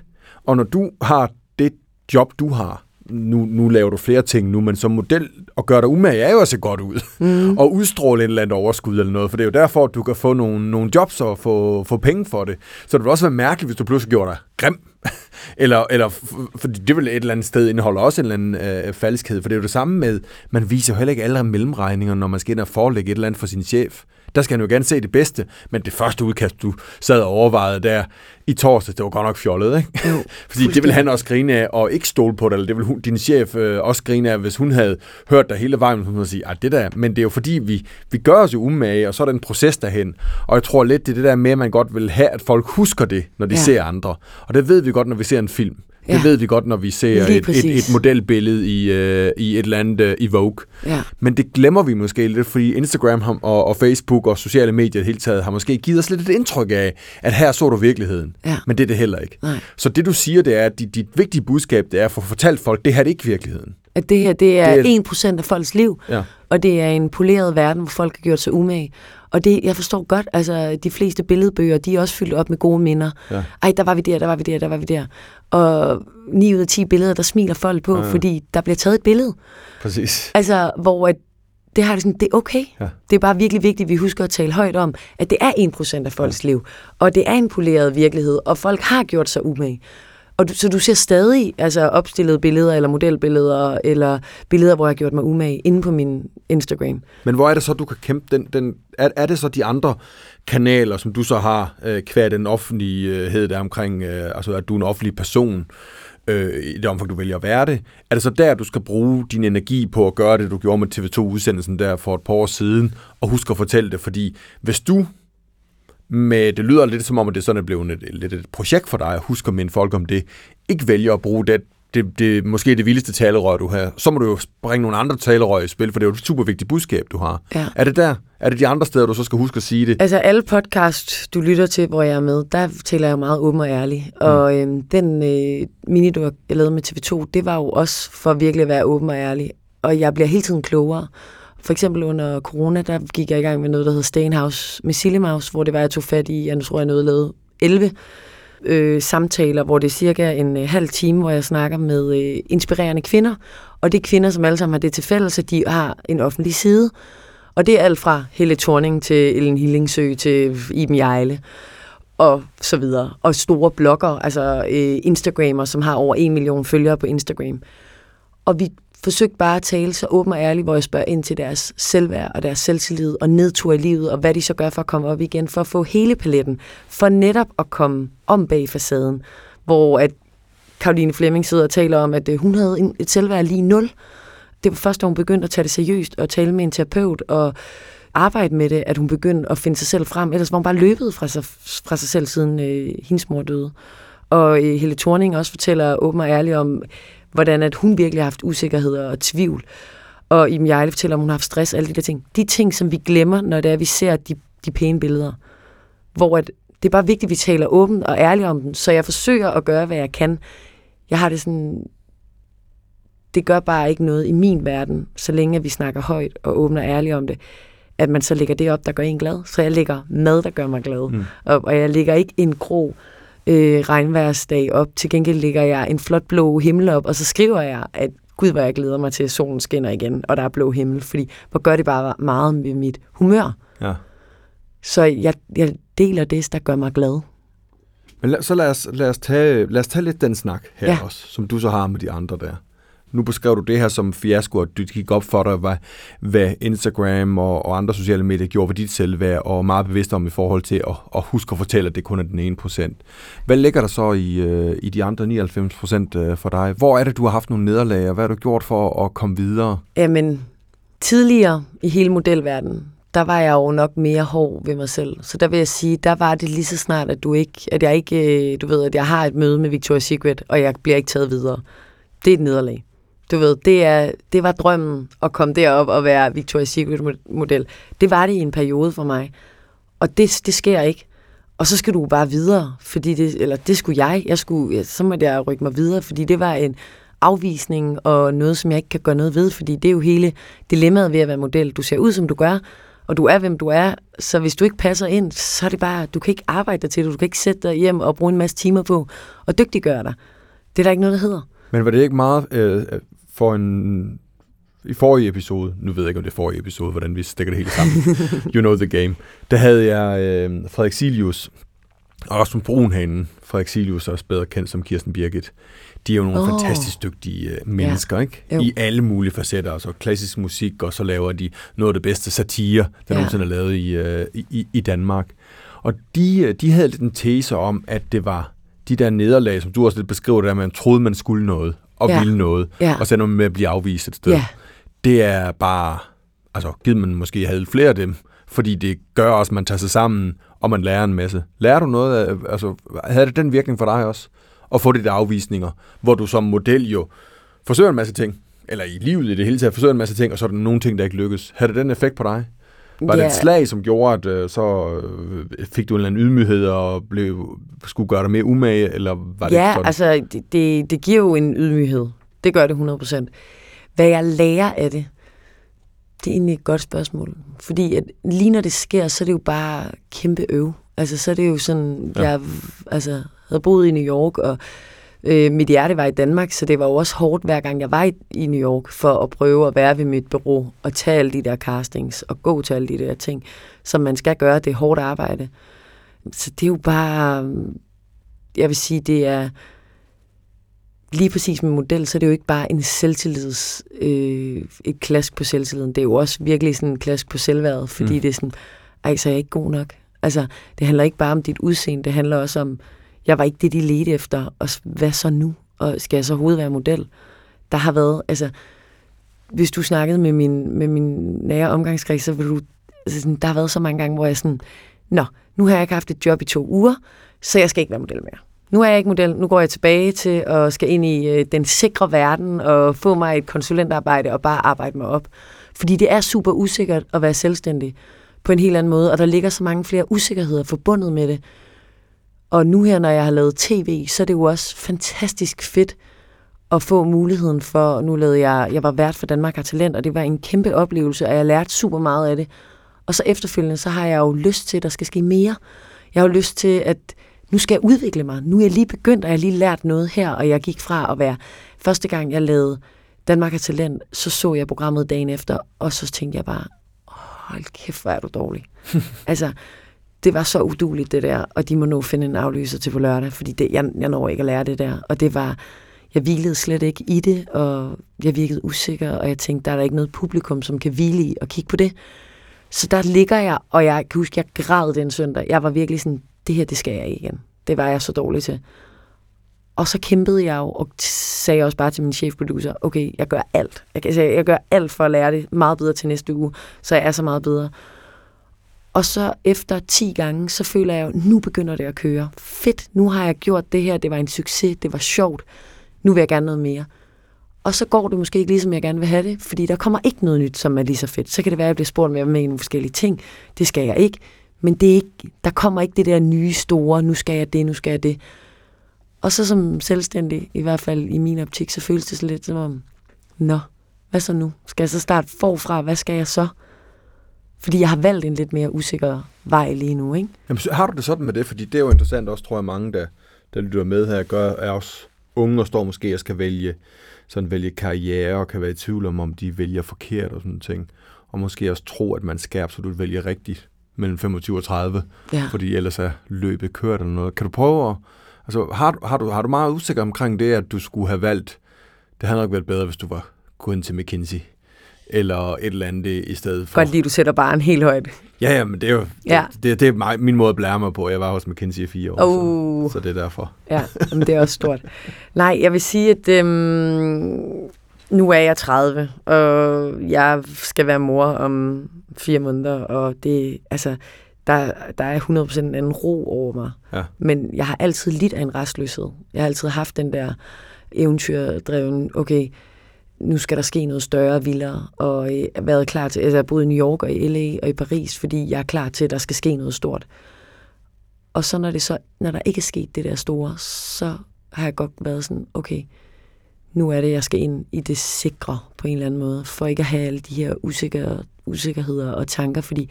Og når du har det job, du har, nu, nu laver du flere ting nu, men som model at gøre dig umage er jo at se godt ud. Mm. og udstråle et eller andet overskud eller noget, for det er jo derfor, at du kan få nogle, nogle jobs og få, få penge for det. Så det vil også være mærkeligt, hvis du pludselig gjorde dig grim. eller, eller fordi det vil et eller andet sted indeholde også en eller anden øh, falskhed, for det er jo det samme med, man viser jo heller ikke alle mellemregninger, når man skal ind og forelægge et eller andet for sin chef. Der skal han jo gerne se det bedste, men det første udkast, du sad og overvejede der i torsdag, det var godt nok fjollet, ikke? Jo, Fordi det vil han også grine af, og ikke stole på det, eller det vil hun, din chef øh, også grine af, hvis hun havde hørt dig hele vejen, hun ville sige, at det der, men det er jo fordi, vi, vi gør os jo umage, og så er der en proces derhen. Og jeg tror lidt, det er det der med, at man godt vil have, at folk husker det, når de. Ja. ser andre. Og det ved vi godt, når vi ser en film. Det Ja. ved vi godt, når vi ser et, et, et modelbillede i, øh, i et eller andet øh, i Vogue. Ja. Men det glemmer vi måske lidt, fordi Instagram og, og Facebook og sociale medier i det hele taget har måske givet os lidt et indtryk af, at her så du virkeligheden. Ja. Men det er det heller ikke. Nej. Så det du siger, det er, at dit, dit vigtige budskab, det er at få fortalt folk, det her det er ikke virkeligheden. At det her, det er, Det er- det er 1% af folks liv, Ja. og det er en poleret verden, hvor folk har gjort sig umage. Og det, jeg forstår godt, altså de fleste billedbøger, de er også fyldt op med gode minder. Ja. Ej, der var vi der, der var vi der, der var vi der. Og 9 ud af 10 billeder, der smiler folk på, Ja, ja. ja. fordi der bliver taget et billede. Præcis. Altså, hvor at, det har det sådan, det er okay. Ja. Det er bare virkelig vigtigt, at vi husker at tale højt om, at det er 1% af folks liv. Og det er en poleret virkelighed, og folk har gjort sig umage. Og du, så du ser stadig altså opstillede billeder, eller modelbilleder, eller billeder, hvor jeg har gjort mig umage, inde på min Instagram. Men hvor er det så, du kan kæmpe den... den er, er det så de andre kanaler, som du så har, øh, kvad den offentlighed øh, der omkring, øh, altså at du er en offentlig person, øh, i det omfang, du vælger at være det, er det så der, du skal bruge din energi på at gøre det, du gjorde med TV2-udsendelsen der for et par år siden, og husk at fortælle det, fordi hvis du med, det lyder lidt som om, at det sådan er blevet et, lidt et projekt for dig, at huske at minde folk om det, ikke vælger at bruge det, det, det måske det vildeste talerør, du har, så må du jo bringe nogle andre talerør i spil, for det er jo et super vigtigt budskab, du har. Ja. Er det der? Er det de andre steder, du så skal huske at sige det? Altså alle podcast, du lytter til, hvor jeg er med, der taler jeg meget åben og ærlig. Mm. Og øhm, den øh, minidur, jeg lavede med TV2, det var jo også for virkelig at være åben og ærlig. Og jeg bliver hele tiden klogere. For eksempel under corona, der gik jeg i gang med noget, der hed Stenhouse med Sillemaus, hvor det var, jeg tog fat i, jeg tror, jeg nåede lavet 11 øh, samtaler, hvor det er cirka en øh, halv time, hvor jeg snakker med øh, inspirerende kvinder. Og det er kvinder, som alle sammen har det til fælles, at de har en offentlig side. Og det er alt fra Helle Thorning til Ellen Hillingsø til Iben Jejle og så videre. Og store blogger, altså øh, Instagrammer, som har over en million følgere på Instagram. Og vi forsøgte bare at tale så åben og ærligt, hvor jeg spørger ind til deres selvværd og deres selvtillid og nedtur i livet, og hvad de så gør for at komme op igen, for at få hele paletten, for netop at komme om bag facaden, hvor at Karoline Flemming sidder og taler om, at øh, hun havde et selvværd lige nul. Det var først, da hun begyndte at tage det seriøst og tale med en terapeut og arbejde med det, at hun begyndte at finde sig selv frem. Ellers var hun bare løbet fra sig, fra sig selv, siden øh, hendes mor døde. Og øh, Helle Thorning også fortæller åben og ærligt om, hvordan at hun virkelig har haft usikkerhed og tvivl. Og Iben Jejle fortæller, om hun har haft stress, alle de der ting. De ting, som vi glemmer, når det er, vi ser de, de pæne billeder. Hvor at, det er bare vigtigt, at vi taler åbent og ærligt om dem, så jeg forsøger at gøre, hvad jeg kan. Jeg har det sådan, det gør bare ikke noget i min verden, så længe vi snakker højt og og ærligt om det, at man så lægger det op, der gør en glad. Så jeg lægger mad, der gør mig glad. Mm. Og, og jeg lægger ikke en grå øh, regnværsdag op. Til gengæld lægger jeg en flot blå himmel op, og så skriver jeg, at gud, hvor jeg glæder mig til, at solen skinner igen, og der er blå himmel, fordi hvor gør det bare meget med mit humør. Ja. Så jeg, jeg deler det, der gør mig glad. Men lad, så lad os, lad, os tage, lad os tage lidt den snak her. Ja. også, som du så har med de andre der. Nu beskrev du det her som fiasko, at det gik op for dig, hvad, hvad Instagram og, og andre sociale medier gjorde ved dit selvværd, og meget bevidst om i forhold til at, at huske at fortælle, at det kun er den ene procent. Hvad ligger der så i, øh, i de andre 99 procent øh, for dig? Hvor er det, du har haft nogle nederlag, og hvad har du gjort for at komme videre? Jamen, tidligere i hele modelverdenen, der var jeg jo nok mere hård ved mig selv. Så der vil jeg sige, der var det lige så snart, at du ikke, at jeg ikke, øh, du ved, at jeg har et møde med Victoria's Secret, og jeg bliver ikke taget videre. Det er et nederlag. Du ved, det, er, det var drømmen at komme derop og være Victoria's Secret-model. Det var det i en periode for mig. Og det, det sker ikke. Og så skal du bare videre, fordi det, eller det skulle jeg. jeg skulle, ja, så måtte jeg rykke mig videre, fordi det var en afvisning og noget, som jeg ikke kan gøre noget ved, fordi det er jo hele dilemmaet ved at være model. Du ser ud, som du gør, og du er, hvem du er, så hvis du ikke passer ind, så er det bare, du kan ikke arbejde dig til det, du kan ikke sætte dig hjem og bruge en masse timer på og dygtiggøre dig. Det er der ikke noget, der hedder. Men var det ikke meget øh, for en... I forrige episode, nu ved jeg ikke, om det er forrige episode, hvordan vi stikker det hele sammen, you know the game, der havde jeg øh, Frederik Silius og Rasmus Brunhanen, Frederik Silius er også bedre kendt som Kirsten Birgit. De er jo nogle oh. Fantastisk dygtige øh, mennesker, ikke? Jo. I alle mulige facetter, altså klassisk musik, og så laver de noget af det bedste satire, der Ja. nogensinde er lavet i, øh, i, i Danmark. Og de, øh, de havde lidt en tese om, at det var de der nederlag, som du også lidt beskriver, der man troede, man skulle noget, og Ja. ville noget, Ja. og så ender man med at blive afvist et sted. Ja. Det er bare, altså givet man måske havde flere af dem, fordi det gør også, at man tager sig sammen, og man lærer en masse. Lærer du noget af, altså havde det den virkning for dig også? og få det der afvisninger, hvor du som model jo forsøger en masse ting, eller i livet i det hele taget, forsøger en masse ting, og så er der nogle ting, der ikke lykkes. Har det den effekt på dig? Var det et slag, som gjorde, at øh, så øh, fik du en eller anden ydmyghed og blev, skulle gøre dig mere umage, eller var det ja, sådan? altså, det, det, det giver jo en ydmyghed. Det gør det 100%. Hvad jeg lærer af det, det er egentlig et godt spørgsmål. Fordi at lige når det sker, så er det jo bare kæmpe øv. Altså, så er det jo sådan, ja. jeg altså, havde boet i New York, og øh, mit hjerte var i Danmark, så det var jo også hårdt, hver gang jeg var i, i New York, for at prøve at være ved mit bureau, og tage alle de der castings, og gå til alle de der ting, som man skal gøre. Det er hårdt arbejde. Så det er jo bare, jeg vil sige, det er, lige præcis med model, så er det jo ikke bare en selvtillids, øh, et klask på selvtilliden. Det er jo også virkelig sådan en klask på selvværdet, fordi mm. det er sådan, ej, så er jeg ikke god nok. Altså, det handler ikke bare om dit udseende, det handler også om, jeg var ikke det, de ledte efter, og hvad så nu? Og skal jeg så overhovedet være model? Der har været, altså, hvis du snakkede med min, med min nære omgangskreds, så ville du, altså sådan, der har været så mange gange, hvor jeg sådan, nå, nu har jeg ikke haft et job i to uger, så jeg skal ikke være model mere nu er jeg ikke model, nu går jeg tilbage til at skal ind i øh, den sikre verden og få mig et konsulentarbejde og bare arbejde mig op. Fordi det er super usikkert at være selvstændig på en helt anden måde, og der ligger så mange flere usikkerheder forbundet med det. Og nu her, når jeg har lavet tv, så er det jo også fantastisk fedt at få muligheden for, nu lavede jeg, jeg var vært for Danmark har Talent, og det var en kæmpe oplevelse, og jeg lærte super meget af det. Og så efterfølgende, så har jeg jo lyst til, at der skal ske mere. Jeg har jo lyst til, at nu skal jeg udvikle mig. Nu er jeg lige begyndt, og jeg har lige lært noget her, og jeg gik fra at være, første gang jeg lavede Danmark er talent, så så jeg programmet dagen efter, og så tænkte jeg bare, hold kæft, hvor er du dårlig. altså, det var så uduligt det der, og de må nu finde en aflyser til på lørdag, fordi det, jeg, jeg når ikke at lære det der. Og det var, jeg hvilede slet ikke i det, og jeg virkede usikker, og jeg tænkte, der er der ikke noget publikum, som kan hvile i og kigge på det. Så der ligger jeg, og jeg kan huske, jeg græd den søndag. Jeg var virkelig sådan, det her, det skal jeg ikke igen. Det var jeg så dårlig til. Og så kæmpede jeg jo, og sagde også bare til min chefproducer, okay, jeg gør alt. Jeg, altså, jeg gør alt for at lære det meget bedre til næste uge, så jeg er så meget bedre. Og så efter 10 gange, så føler jeg jo, nu begynder det at køre. Fedt, nu har jeg gjort det her, det var en succes, det var sjovt. Nu vil jeg gerne noget mere. Og så går det måske ikke lige, som jeg gerne vil have det, fordi der kommer ikke noget nyt, som er lige så fedt. Så kan det være, at jeg bliver spurgt med, med nogle forskellige ting. Det skal jeg ikke. Men det er ikke, der kommer ikke det der nye store, nu skal jeg det, nu skal jeg det. Og så som selvstændig, i hvert fald i min optik, så føles det så lidt som om, nå, hvad så nu? Skal jeg så starte forfra? Hvad skal jeg så? Fordi jeg har valgt en lidt mere usikker vej lige nu, ikke? Jamen, har du det sådan med det? Fordi det er jo interessant også, tror jeg, mange, der, der lytter med her, gør, er også unge og står måske og skal vælge, sådan vælge karriere og kan være i tvivl om, om de vælger forkert og sådan ting. Og måske også tro, at man skal absolut vælge rigtigt mellem 25 og 30, ja. fordi ellers er løbet kørt eller noget. Kan du prøve at... Altså, har, har, du, har du meget usikker omkring det, at du skulle have valgt... Det havde nok været bedre, hvis du var gået ind til McKinsey eller et eller andet i stedet for. Godt lige, du sætter bare en helt højt. Ja, ja, men det er jo ja. det, det, det er mig, min måde at blære mig på. Jeg var hos McKinsey i fire år, uh. så, så det er derfor. Ja, men det er også stort. Nej, jeg vil sige, at øhm, nu er jeg 30, og jeg skal være mor om fire måneder, og det, altså, der, der er 100% en anden ro over mig. Ja. Men jeg har altid lidt af en restløshed. Jeg har altid haft den der eventyrdreven, okay, nu skal der ske noget større, vildere, og jeg øh, har været klar til, altså jeg har boet i New York og i LA og i Paris, fordi jeg er klar til, at der skal ske noget stort. Og så når, det så, når der ikke er sket det der store, så har jeg godt været sådan, okay, nu er det, jeg skal ind i det sikre på en eller anden måde, for ikke at have alle de her usikre, usikkerheder og tanker, fordi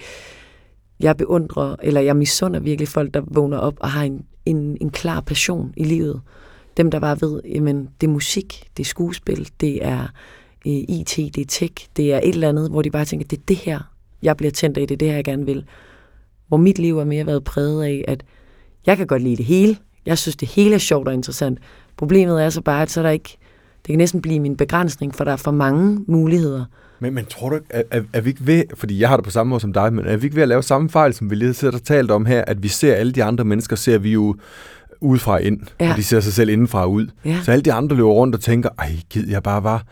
jeg beundrer, eller jeg misunder virkelig folk, der vågner op og har en, en, en klar passion i livet. Dem, der bare ved, jamen, det er musik, det er skuespil, det er øh, IT, det er tech, det er et eller andet, hvor de bare tænker, det er det her, jeg bliver tændt af, det er det her, jeg gerne vil. Hvor mit liv er mere været præget af, at jeg kan godt lide det hele. Jeg synes, det hele er sjovt og interessant. Problemet er så bare, at så er der ikke det kan næsten blive min begrænsning, for der er for mange muligheder. Men, men tror du, er, er, er vi ikke ved, fordi jeg har det på samme måde som dig, men er vi ikke ved at lave samme fejl, som vi lige sidder og talt om her, at vi ser alle de andre mennesker, ser vi jo udefra ind, ja. og de ser sig selv indenfra ud. Ja. Så alle de andre løber rundt og tænker, ej, gid jeg bare var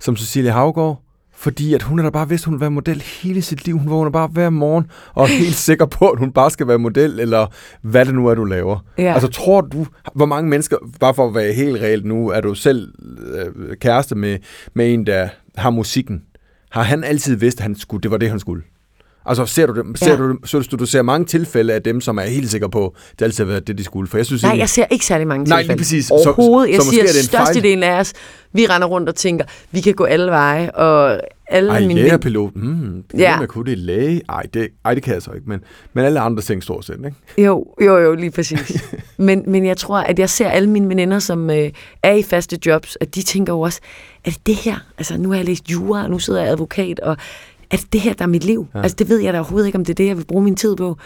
som Cecilie Havgård, Fordi at hun har da bare vidst, hun vil være model hele sit liv. Hun vågner bare hver morgen og er helt sikker på, at hun bare skal være model, eller hvad det nu er, du laver. Ja. Altså tror du, hvor mange mennesker, bare for at være helt reelt nu, er du selv øh, kæreste med, med en, der har musikken. Har han altid vidst, at han skulle, det var det, han skulle? Altså ser du det, ser Ja. du, synes du, du ser mange tilfælde af dem, som er helt sikre på, at det altid har været det, de skulle? For jeg synes Nej, egentlig- jeg ser ikke særlig mange Nej, tilfælde. lige præcis. Så- Overhovedet. Jeg så siger, er det en fejl. størstedelen af os, vi render rundt og tænker, vi kan gå alle veje, og alle Ej, mine jægerpilot. Hmm, det Ja. man kunne det læge. Ej det, ej, det kan jeg så ikke. Men, men alle andre ting stort set, ikke? Jo, jo, jo, lige præcis. men, men jeg tror, at jeg ser alle mine veninder, som øh, er i faste jobs, at de tænker jo også, er det det her? Altså, nu har jeg læst jura, og nu sidder jeg advokat, og er det det her, der er mit liv? Ja. Altså, det ved jeg da overhovedet ikke, om det er det, jeg vil bruge min tid på.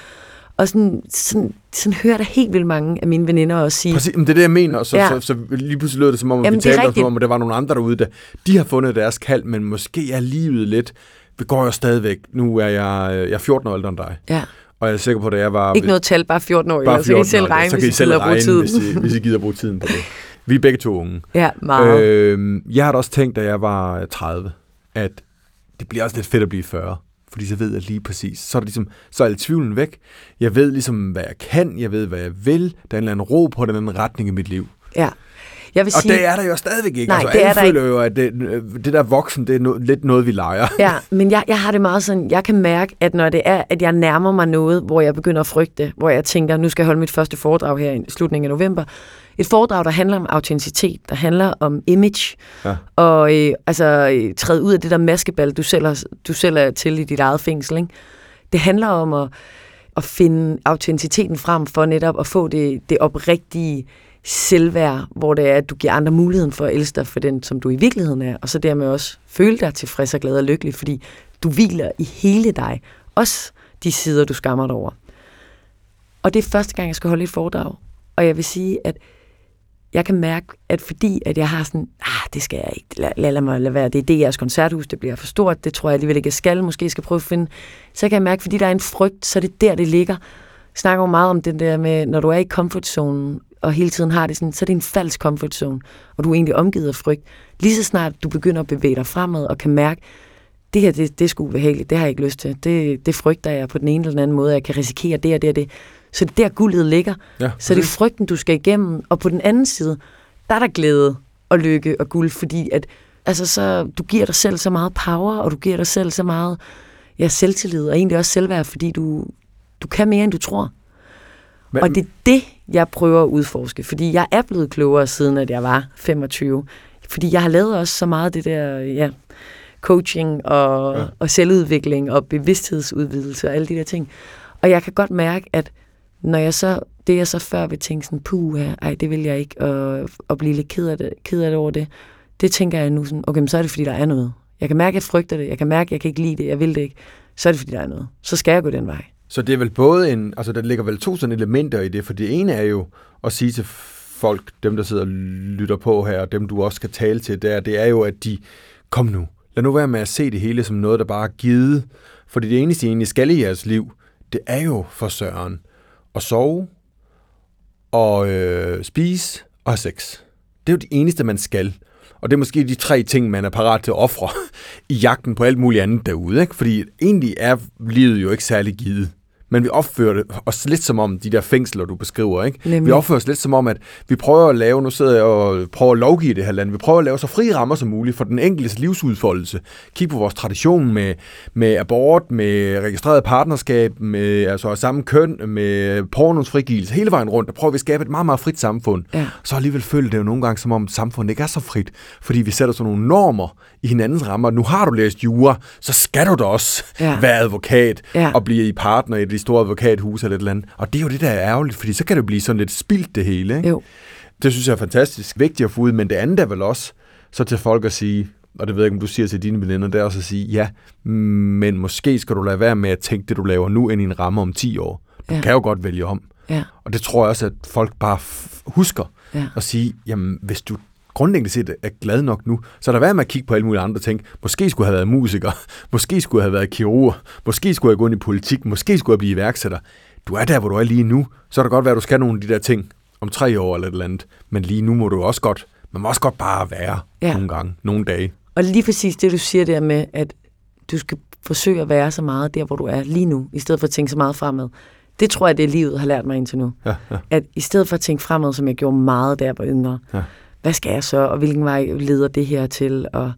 Og sådan, sådan, sådan hører der helt vildt mange af mine veninder også sige, Præcis, men det er det, jeg mener. Så, Ja. ja. så, så, lige pludselig lød det som om, at Jamen, vi det talte som om, at der var nogle andre derude, der de har fundet deres kald, men måske er livet lidt... Vi går jo stadigvæk. Nu er jeg, øh, jeg er 14 år ældre end dig. ja, Og jeg er sikker på, at jeg var... ikke noget tal, bare 14 år, bare eller så kan I 14 selv regne, så kan hvis I I selv regne, tiden. hvis I, hvis I gider bruge tiden på det. Vi er begge to unge. Ja, meget. Øh, Øh, jeg har da også tænkt, da jeg var 30, at det bliver også lidt fedt at blive 40. Fordi så ved jeg lige præcis. Så er, det ligesom, så er al tvivlen væk. Jeg ved ligesom, hvad jeg kan. Jeg ved, hvad jeg vil. Der er en eller anden ro på den anden retning i mit liv. ja. Jeg vil Og sige, det er der jo stadigvæk ikke. Nej, altså, det er der føler jo, at det, det der voksen, det er no, lidt noget, vi leger. Ja, men jeg, jeg har det meget sådan, jeg kan mærke, at når det er, at jeg nærmer mig noget, hvor jeg begynder at frygte, hvor jeg tænker, nu skal jeg holde mit første foredrag her i slutningen af november. Et foredrag, der handler om autenticitet, der handler om image, Ja. og øh, altså øh, træde ud af det der maskebal, du selv, er, du selv er til i dit eget fængsel. Ikke? Det handler om at, at finde autenticiteten frem for netop at få det, det oprigtige selvværd, hvor det er, at du giver andre muligheden for at elske dig for den, som du i virkeligheden er, og så dermed også føle dig tilfreds og glad og lykkelig, fordi du hviler i hele dig, også de sider, du skammer dig over. Og det er første gang, jeg skal holde et foredrag, og jeg vil sige, at jeg kan mærke, at fordi at jeg har sådan, ah, det skal jeg ikke, lad, lad, lad mig lade være, det er DR's koncerthus, det bliver for stort, det tror jeg alligevel ikke, jeg skal, måske skal prøve at finde, så kan jeg mærke, fordi der er en frygt, så er det der, det ligger. Jeg snakker jo meget om den der med, når du er i comfortzonen, og hele tiden har det sådan, så er det en falsk comfort zone, og du er egentlig omgivet af frygt. Lige så snart du begynder at bevæge dig fremad og kan mærke, det her, det, det er sgu ubehageligt, det har jeg ikke lyst til. Det, det frygter jeg på den ene eller den anden måde, jeg kan risikere det og det og det. Så det er der guldet ligger. Ja, Så det er frygten, du skal igennem. Og på den anden side, der er der glæde og lykke og guld, fordi at, altså så, du giver dig selv så meget power, og du giver dig selv så meget ja, selvtillid, og egentlig også selvværd, fordi du, du kan mere, end du tror. Men, Og det er det, jeg prøver at udforske, fordi jeg er blevet klogere siden, at jeg var 25. Fordi jeg har lavet også så meget det der, ja, coaching og, ja. og selvudvikling og bevidsthedsudvidelse og alle de der ting. Og jeg kan godt mærke, at når jeg så, det jeg så før vil tænke sådan, puh, ej, det vil jeg ikke, og, og blive lidt ked af, det, ked af det over det, det tænker jeg nu sådan, okay, men så er det, fordi der er noget. Jeg kan mærke, at jeg frygter det, jeg kan mærke, at jeg kan ikke lide det, jeg vil det ikke. Så er det, fordi der er noget. Så skal jeg gå den vej. Så det er vel både en, altså der ligger vel to sådan elementer i det, for det ene er jo at sige til folk, dem der sidder og lytter på her, og dem du også skal tale til der, det er jo, at de, kom nu, lad nu være med at se det hele som noget, der bare er givet, fordi det eneste, I egentlig skal i jeres liv, det er jo for søren at sove, og øh, spise og have sex. Det er jo det eneste, man skal. Og det er måske de tre ting, man er parat til at ofre i jagten på alt muligt andet derude. Ikke? Fordi egentlig er livet jo ikke særlig givet. Men vi opfører det os lidt som om de der fængsler, du beskriver. Ikke? Nemlig. Vi opfører os lidt som om, at vi prøver at lave, nu sidder jeg og prøver at lovgive det her land, vi prøver at lave så frie rammer som muligt for den enkeltes livsudfoldelse. Kig på vores tradition med, med abort, med registreret partnerskab, med altså samme køn, med pornos frigivelse, hele vejen rundt. Der prøver vi at skabe et meget, meget frit samfund. Ja. Så alligevel føler det jo nogle gange, som om samfundet ikke er så frit, fordi vi sætter sådan nogle normer i hinandens rammer. Nu har du læst jura, så skal du da også Ja. være advokat Ja. og blive i partner i de store advokathuse eller et eller andet. Og det er jo det, der er ærgerligt, fordi så kan det blive sådan lidt spildt det hele. Ikke? Jo. Det synes jeg er fantastisk vigtigt at få ud, men det andet er vel også så til folk at sige, og det ved jeg ikke, om du siger til dine veninder, det er også at sige, ja, men måske skal du lade være med at tænke det, du laver nu, ind i en ramme om 10 år. Du Ja. kan jo godt vælge om. Ja. Og det tror jeg også, at folk bare husker Ja. at sige, jamen hvis du grundlæggende set er glad nok nu, så er der været med at kigge på alle mulige andre ting. Måske skulle jeg have været musiker, måske skulle jeg have været kirurg, måske skulle jeg gå ind i politik, måske skulle jeg blive iværksætter. Du er der, hvor du er lige nu, så er det godt være, at du skal nogle af de der ting om tre år eller et eller andet. Men lige nu må du også godt, man må også godt bare være Ja. nogle gange, nogle dage. Og lige præcis det, du siger der med, at du skal forsøge at være så meget der, hvor du er lige nu, i stedet for at tænke så meget fremad. Det tror jeg, det livet har lært mig indtil nu. Ja, ja. At i stedet for at tænke fremad, som jeg gjorde meget, da jeg var yngre, Ja hvad skal jeg så, og hvilken vej leder det her til, og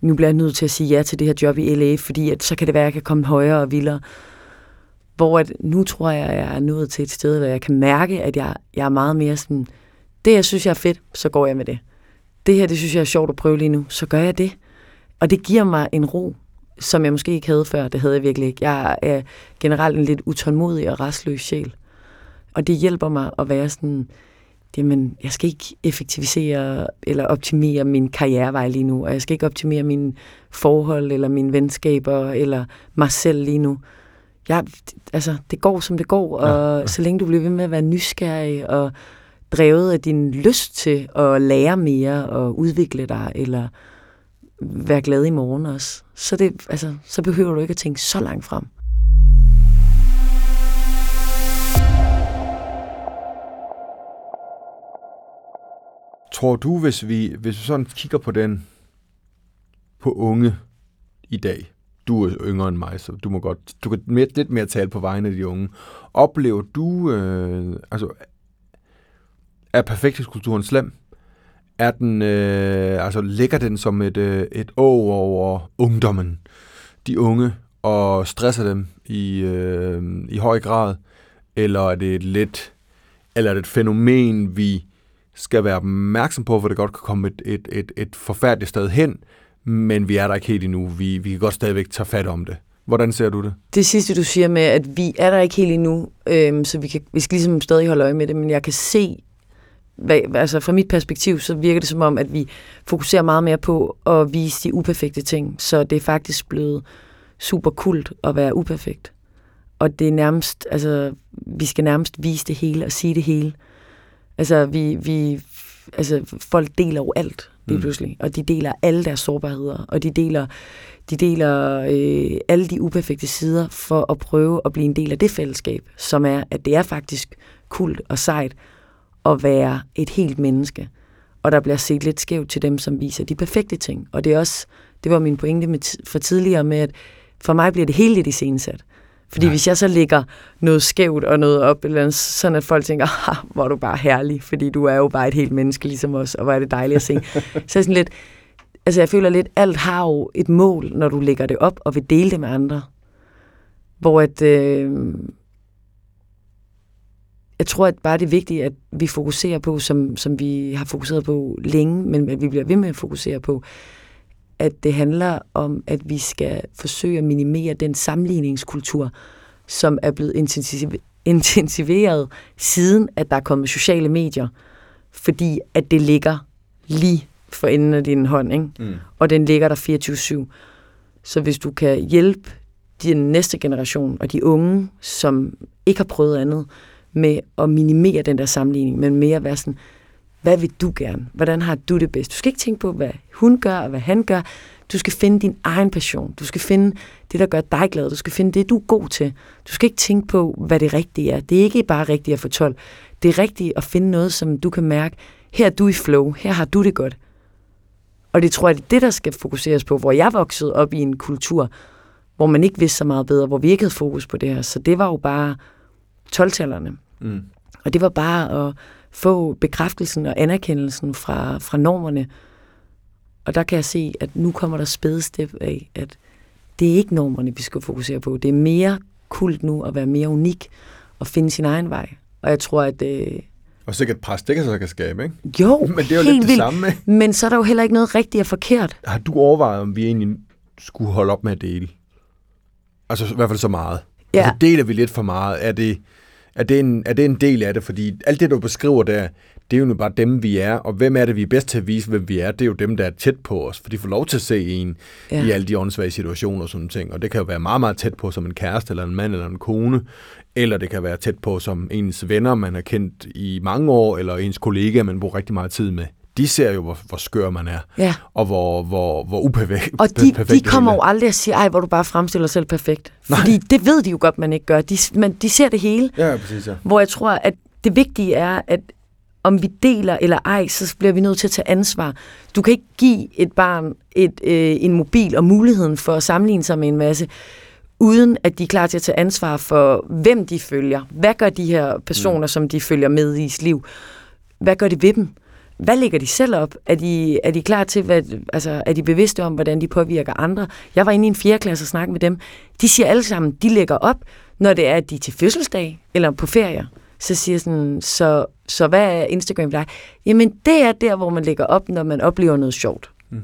nu bliver jeg nødt til at sige ja til det her job i LA, fordi at, så kan det være, at jeg kan komme højere og vildere. Hvor at nu tror jeg, at jeg er nået til et sted, hvor jeg kan mærke, at jeg, jeg er meget mere sådan, det jeg synes, jeg er fedt, så går jeg med det. Det her, det synes jeg er sjovt at prøve lige nu, så gør jeg det. Og det giver mig en ro, som jeg måske ikke havde før. Det havde jeg virkelig ikke. Jeg er generelt en lidt utålmodig og restløs sjæl. Og det hjælper mig at være sådan, jamen, jeg skal ikke effektivisere eller optimere min karrierevej lige nu, og jeg skal ikke optimere mine forhold eller mine venskaber eller mig selv lige nu. Jeg, altså, det går, som det går, og Ja, ja, så længe du bliver ved med at være nysgerrig og drevet af din lyst til at lære mere og udvikle dig, eller være glad i morgen også, så, det, altså, så behøver du ikke at tænke så langt frem. Tror du, hvis vi, hvis vi sådan kigger på den, på unge i dag, du er yngre end mig, så du må godt, du kan mere, lidt mere tale på vegne af de unge. Oplever du, øh, altså, er perfekthedskulturen slem? Er den, øh, altså, ligger den som et, øh, et å over ungdommen, de unge, og stresser dem i, øh, i høj grad? Eller er det et lidt, eller er det et fænomen, vi skal være opmærksom på, hvor det godt kan komme et, et, et, et forfærdeligt sted hen, men vi er der ikke helt endnu. Vi, vi kan godt stadigvæk tage fat om det. Hvordan ser du det? Det sidste, du siger med, at vi er der ikke helt endnu, øhm, så vi, kan, vi skal ligesom stadig holde øje med det, men jeg kan se, hvad, altså fra mit perspektiv, så virker det som om, at vi fokuserer meget mere på at vise de uperfekte ting, så det er faktisk blevet super kult at være uperfekt. Og det er nærmest, altså, vi skal nærmest vise det hele og sige det hele. Altså, vi, vi, altså folk deler jo alt lige Mm. pludselig, og de deler alle deres sårbarheder, og de deler, de deler øh, alle de uperfekte sider for at prøve at blive en del af det fællesskab, som er, at det er faktisk kult og sejt at være et helt menneske. Og der bliver set lidt skævt til dem, som viser de perfekte ting. Og det er også, det var min pointe med, for tidligere med, at for mig bliver det hele lidt iscenesat. Fordi ja. hvis jeg så lægger noget skævt og noget op, eller andet, sådan at folk tænker, hvor er du bare herlig, fordi du er jo bare et helt menneske ligesom os, og hvor er det dejligt at se. så er sådan lidt, altså jeg føler lidt, alt har jo et mål, når du lægger det op og vil dele det med andre. Hvor at, øh, jeg tror, at bare det er vigtigt, at vi fokuserer på, som, som vi har fokuseret på længe, men at vi bliver ved med at fokusere på, at det handler om, at vi skal forsøge at minimere den sammenligningskultur, som er blevet intensiv- intensiveret siden, at der er kommet sociale medier, fordi at det ligger lige for enden af din hånd, ikke? Mm. og den ligger der 24-7. Så hvis du kan hjælpe din næste generation og de unge, som ikke har prøvet andet, med at minimere den der sammenligning, men mere at være sådan, hvad vil du gerne? Hvordan har du det bedst? Du skal ikke tænke på, hvad hun gør og hvad han gør. Du skal finde din egen passion. Du skal finde det, der gør dig glad. Du skal finde det, du er god til. Du skal ikke tænke på, hvad det rigtige er. Det er ikke bare rigtigt at få 12. Det er rigtigt at finde noget, som du kan mærke, her er du i flow, her har du det godt. Og det tror jeg, det er det, der skal fokuseres på, hvor jeg voksede op i en kultur, hvor man ikke vidste så meget bedre, hvor vi ikke havde fokus på det her. Så det var jo bare 12-tallerne. Mm. Og det var bare at få bekræftelsen og anerkendelsen fra, fra normerne. Og der kan jeg se, at nu kommer der spædestep af, at det er ikke normerne, vi skal fokusere på. Det er mere kult nu at være mere unik og finde sin egen vej. Og jeg tror, at øh, Og sikkert pres, det kan så kan skabe, ikke? jo, Men det er jo helt lidt det vildt. samme, ikke? Men så er der jo heller ikke noget rigtigt og forkert. Har du overvejet, om vi egentlig skulle holde op med at dele? Altså i hvert fald så meget. Ja. Altså, deler vi lidt for meget? Er det, er, det en, er det en del af det? Fordi alt det, du beskriver der, det er jo nu bare dem, vi er. Og hvem er det, vi er bedst til at vise, hvem vi er? Det er jo dem, der er tæt på os. For de får lov til at se en ja. I alle de åndssvage situationer og sådan ting. Og det kan jo være meget, meget tæt på som en kæreste, eller en mand, eller en kone. Eller det kan være tæt på som ens venner, man har kendt i mange år, eller ens kollegaer, man bruger rigtig meget tid med. De ser jo, hvor, hvor skør man er, Ja. og hvor, hvor, hvor uperfekt Og de, perfekt de kommer jo aldrig og siger, ej, hvor du bare fremstiller dig selv perfekt. Fordi det ved de jo godt, man ikke gør. De, men de ser det hele. Ja, præcis, ja. Hvor jeg tror, at det vigtige er, at om vi deler eller ej, så bliver vi nødt til at tage ansvar. Du kan ikke give et barn et, øh, en mobil og muligheden for at sammenligne sig med en masse, uden at de er klar til at tage ansvar for, hvem de følger. Hvad gør de her personer, mm. som de følger med i sit liv? Hvad gør det ved dem? Hvad lægger de selv op? Er de, er de klar til, hvad, altså, er de bevidste om, hvordan de påvirker andre? Jeg var inde i en 4. klasse og snakkede med dem. De siger alle sammen, de lægger op, når det er, at de er til fødselsdag eller på ferier. Så siger jeg sådan, så, så hvad er Instagram for dig? Jamen, det er der, hvor man lægger op, når man oplever noget sjovt. Mm.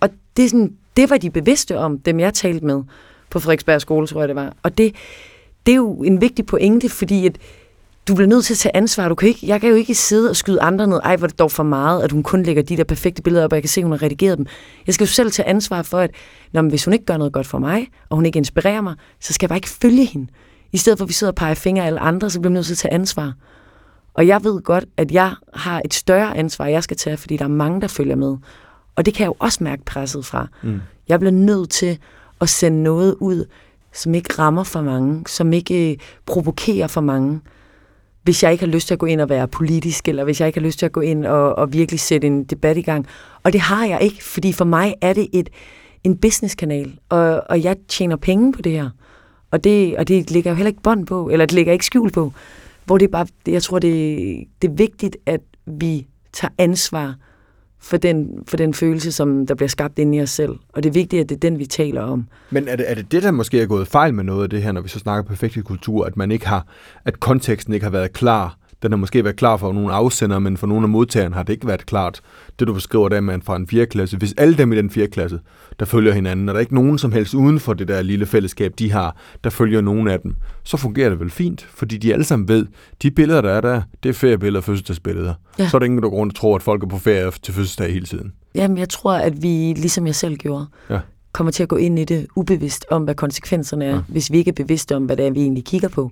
Og det, er sådan, det var de bevidste om, dem jeg talte med på Frederiksberg skole, tror jeg det var. Og det, det er jo en vigtig pointe, fordi at du bliver nødt til at tage ansvar. Du kan ikke, jeg kan jo ikke sidde og skyde andre ned. Ej, hvor det dog for meget, at hun kun lægger de der perfekte billeder op, og jeg kan se, at hun har redigeret dem. Jeg skal jo selv tage ansvar for, at når, hvis hun ikke gør noget godt for mig, og hun ikke inspirerer mig, så skal jeg bare ikke følge hende. I stedet for, at vi sidder og peger fingre af alle andre, så bliver vi nødt til at tage ansvar. Og jeg ved godt, at jeg har et større ansvar, jeg skal tage, fordi der er mange, der følger med. Og det kan jeg jo også mærke presset fra. Mm. Jeg bliver nødt til at sende noget ud, som ikke rammer for mange, som ikke øh, provokerer for mange. Hvis jeg ikke har lyst til at gå ind og være politisk, eller hvis jeg ikke har lyst til at gå ind og, og virkelig sætte en debat i gang. Og det har jeg ikke, fordi for mig er det et, en businesskanal, og, og jeg tjener penge på det her. Og det, og det ligger jo heller ikke bånd på, eller det ligger ikke skjul på. Hvor det er bare, jeg tror, det, det er vigtigt, at vi tager ansvar for den, for den følelse, som der bliver skabt inde i os selv. Og det er vigtigt, at det er den, vi taler om. Men er det, er det det, der måske er gået fejl med noget af det her, når vi så snakker perfekte kultur, at man ikke har, at konteksten ikke har været klar den har måske været klar for nogle afsender, men for nogle af modtagerne har det ikke været klart. Det du beskriver, der man fra en 4. klasse. Hvis alle dem i den 4. klasse, der følger hinanden, og der er ikke nogen som helst uden for det der lille fællesskab, de har, der følger nogen af dem, så fungerer det vel fint, fordi de alle sammen ved, de billeder, der er der, det er feriebilleder og fødselsdagsbilleder. Ja. Så er der ingen, grund at tro, at folk er på ferie til fødselsdag hele tiden. Jamen, jeg tror, at vi, ligesom jeg selv gjorde, ja. kommer til at gå ind i det ubevidst om, hvad konsekvenserne er, ja. hvis vi ikke er bevidste om, hvad det er, vi egentlig kigger på.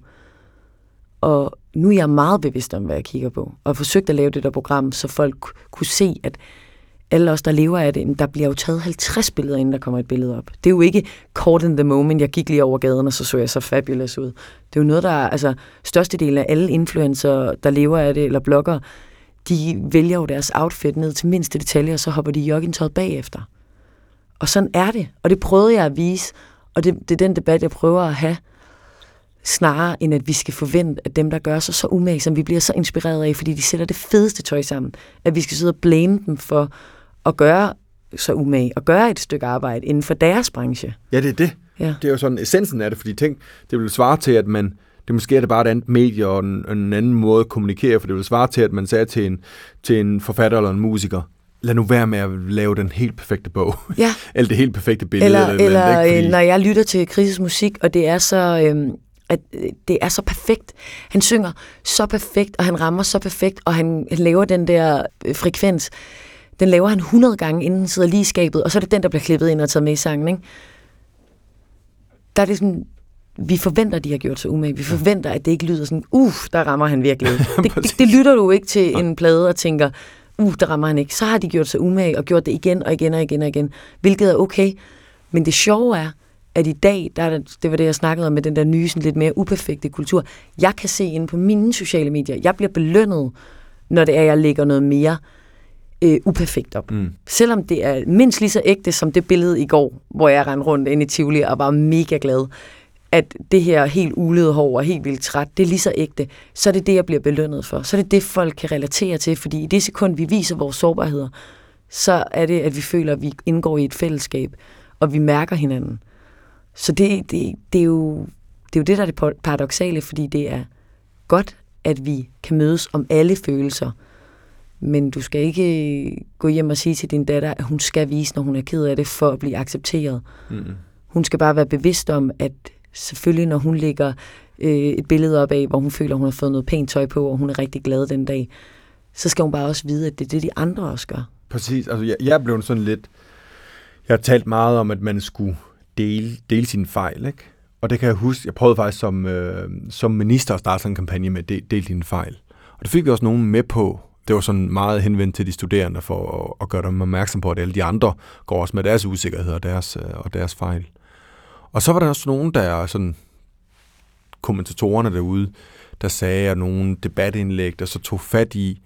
Og nu er jeg meget bevidst om, hvad jeg kigger på, og har forsøgt at lave det der program, så folk kunne se, at alle os, der lever af det, der bliver jo taget 50 billeder, inden der kommer et billede op. Det er jo ikke caught in the moment, jeg gik lige over gaden, og så så jeg så fabulous ud. Det er jo noget, der er, altså, størstedelen af alle influencer, der lever af det, eller blogger, de vælger jo deres outfit ned til mindste detalje, og så hopper de joggingtøjet bagefter. Og sådan er det, og det prøvede jeg at vise, og det, det er den debat, jeg prøver at have, snarere end at vi skal forvente, at dem, der gør sig så umage, som vi bliver så inspireret af, fordi de sætter det fedeste tøj sammen, at vi skal sidde og blame dem for at gøre så umage, og gøre et stykke arbejde inden for deres branche. Ja, det er det. Ja. Det er jo sådan essensen af det, fordi tænk, det vil svare til, at man, det måske er det bare et andet medie og en, en anden måde at kommunikere, for det vil svare til, at man sagde til en, til en forfatter eller en musiker, lad nu være med at lave den helt perfekte bog. Ja. eller det helt perfekte billede. Eller, eller, eller ikke, fordi... når jeg lytter til krisismusik, og det er så øhm, at øh, det er så perfekt. Han synger så perfekt, og han rammer så perfekt, og han, laver den der øh, frekvens. Den laver han 100 gange, inden den sidder lige i skabet, og så er det den, der bliver klippet ind og taget med i sangen. Ikke? Der er det sådan, vi forventer, at de har gjort sig umage. Vi forventer, at det ikke lyder sådan, uff, der rammer han virkelig. det, det, det lytter du ikke til en plade og tænker, uh, der rammer han ikke. Så har de gjort sig umage og gjort det igen og igen og igen og igen, hvilket er okay. Men det sjove er, at i dag, der er det, det var det, jeg snakkede om med den der nye, sådan lidt mere uperfekte kultur. Jeg kan se inde på mine sociale medier, jeg bliver belønnet, når det er, jeg lægger noget mere øh, uperfekt op. Mm. Selvom det er mindst lige så ægte som det billede i går, hvor jeg rendte rundt ind i Tivoli og var mega glad, at det her helt ulede hår og helt vildt træt, det er lige så ægte, så er det det, jeg bliver belønnet for. Så er det det, folk kan relatere til, fordi i det sekund, vi viser vores sårbarheder, så er det, at vi føler, at vi indgår i et fællesskab, og vi mærker hinanden. Så det, det, det, er jo, det er jo det, der er det paradoxale, fordi det er godt, at vi kan mødes om alle følelser, men du skal ikke gå hjem og sige til din datter, at hun skal vise, når hun er ked af det, for at blive accepteret. Mm. Hun skal bare være bevidst om, at selvfølgelig, når hun lægger øh, et billede op af, hvor hun føler, hun har fået noget pænt tøj på, og hun er rigtig glad den dag, så skal hun bare også vide, at det er det, de andre også gør. Præcis. Altså, jeg, jeg blevet sådan lidt... Jeg har talt meget om, at man skulle dele, dele sine fejl, ikke? Og det kan jeg huske, jeg prøvede faktisk som, øh, som minister at starte sådan en kampagne med del, del dine fejl. Og det fik vi også nogen med på. Det var sådan meget henvendt til de studerende for at, at gøre dem opmærksom på, at alle de andre går også med deres usikkerhed og deres, øh, og deres fejl. Og så var der også nogen, der sådan kommentatorerne derude, der sagde, at nogle debatindlæg, der så tog fat i,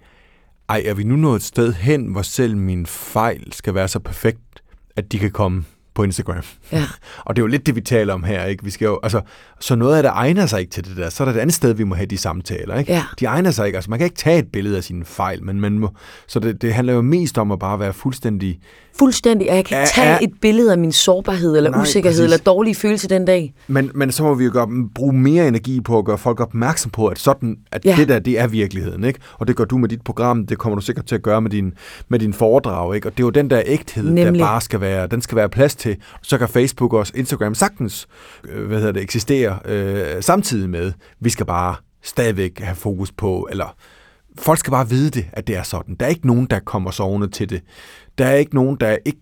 ej, er vi nu nået et sted hen, hvor selv min fejl skal være så perfekt, at de kan komme på Instagram. Ja. Og det er jo lidt det, vi taler om her, ikke? Vi skal jo, altså, så noget af det egner sig ikke til det der. Så er der et andet sted, vi må have de samtaler, ikke? Ja. De egner sig ikke. Altså, man kan ikke tage et billede af sine fejl, men man må, så det, det handler jo mest om at bare være fuldstændig... Fuldstændig. Og jeg kan ikke tage ja. et billede af min sårbarhed, eller Nej, usikkerhed, præcis. eller dårlige følelse den dag. Men, men så må vi jo gøre, bruge mere energi på at gøre folk opmærksom på, at sådan, at ja. det der, det er virkeligheden, ikke? Og det gør du med dit program, det kommer du sikkert til at gøre med din, med din foredrag, ikke? Og det er jo den der ægthed, Nemlig. der bare skal være, den skal være plads til. Så kan Facebook og Instagram sagtens, øh, hvad hedder det, eksistere øh, samtidig med. Vi skal bare stadigvæk have fokus på, eller folk skal bare vide det, at det er sådan. Der er ikke nogen, der kommer sovende til det. Der er ikke nogen, der ikke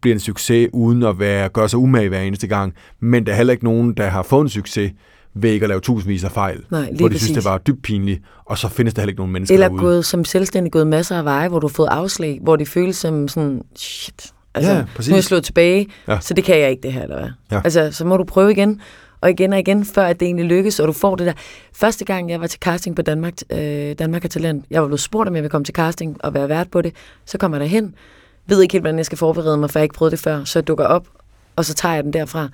bliver en succes, uden at være, gøre sig umage hver eneste gang. Men der er heller ikke nogen, der har fået en succes ved ikke at lave tusindvis af fejl. Nej, lige hvor de synes, præcis. det var dybt pinligt, og så findes der heller ikke nogen mennesker Eller derude. gået som selvstændig gået masser af veje, hvor du har fået afslag, hvor det føles som sådan, shit, altså, Ja, præcis. nu er jeg slået tilbage, Ja. så det kan jeg ikke det her, eller hvad? Ja. Altså, så må du prøve igen, og igen og igen, før at det egentlig lykkes, og du får det der. Første gang, jeg var til casting på Danmark, øh, Danmark er Talent, jeg var blevet spurgt, om jeg ville komme til casting og være vært på det, så kommer jeg derhen, ved ikke helt, hvordan jeg skal forberede mig, for jeg har ikke prøvet det før, så jeg dukker op, og så tager jeg den derfra,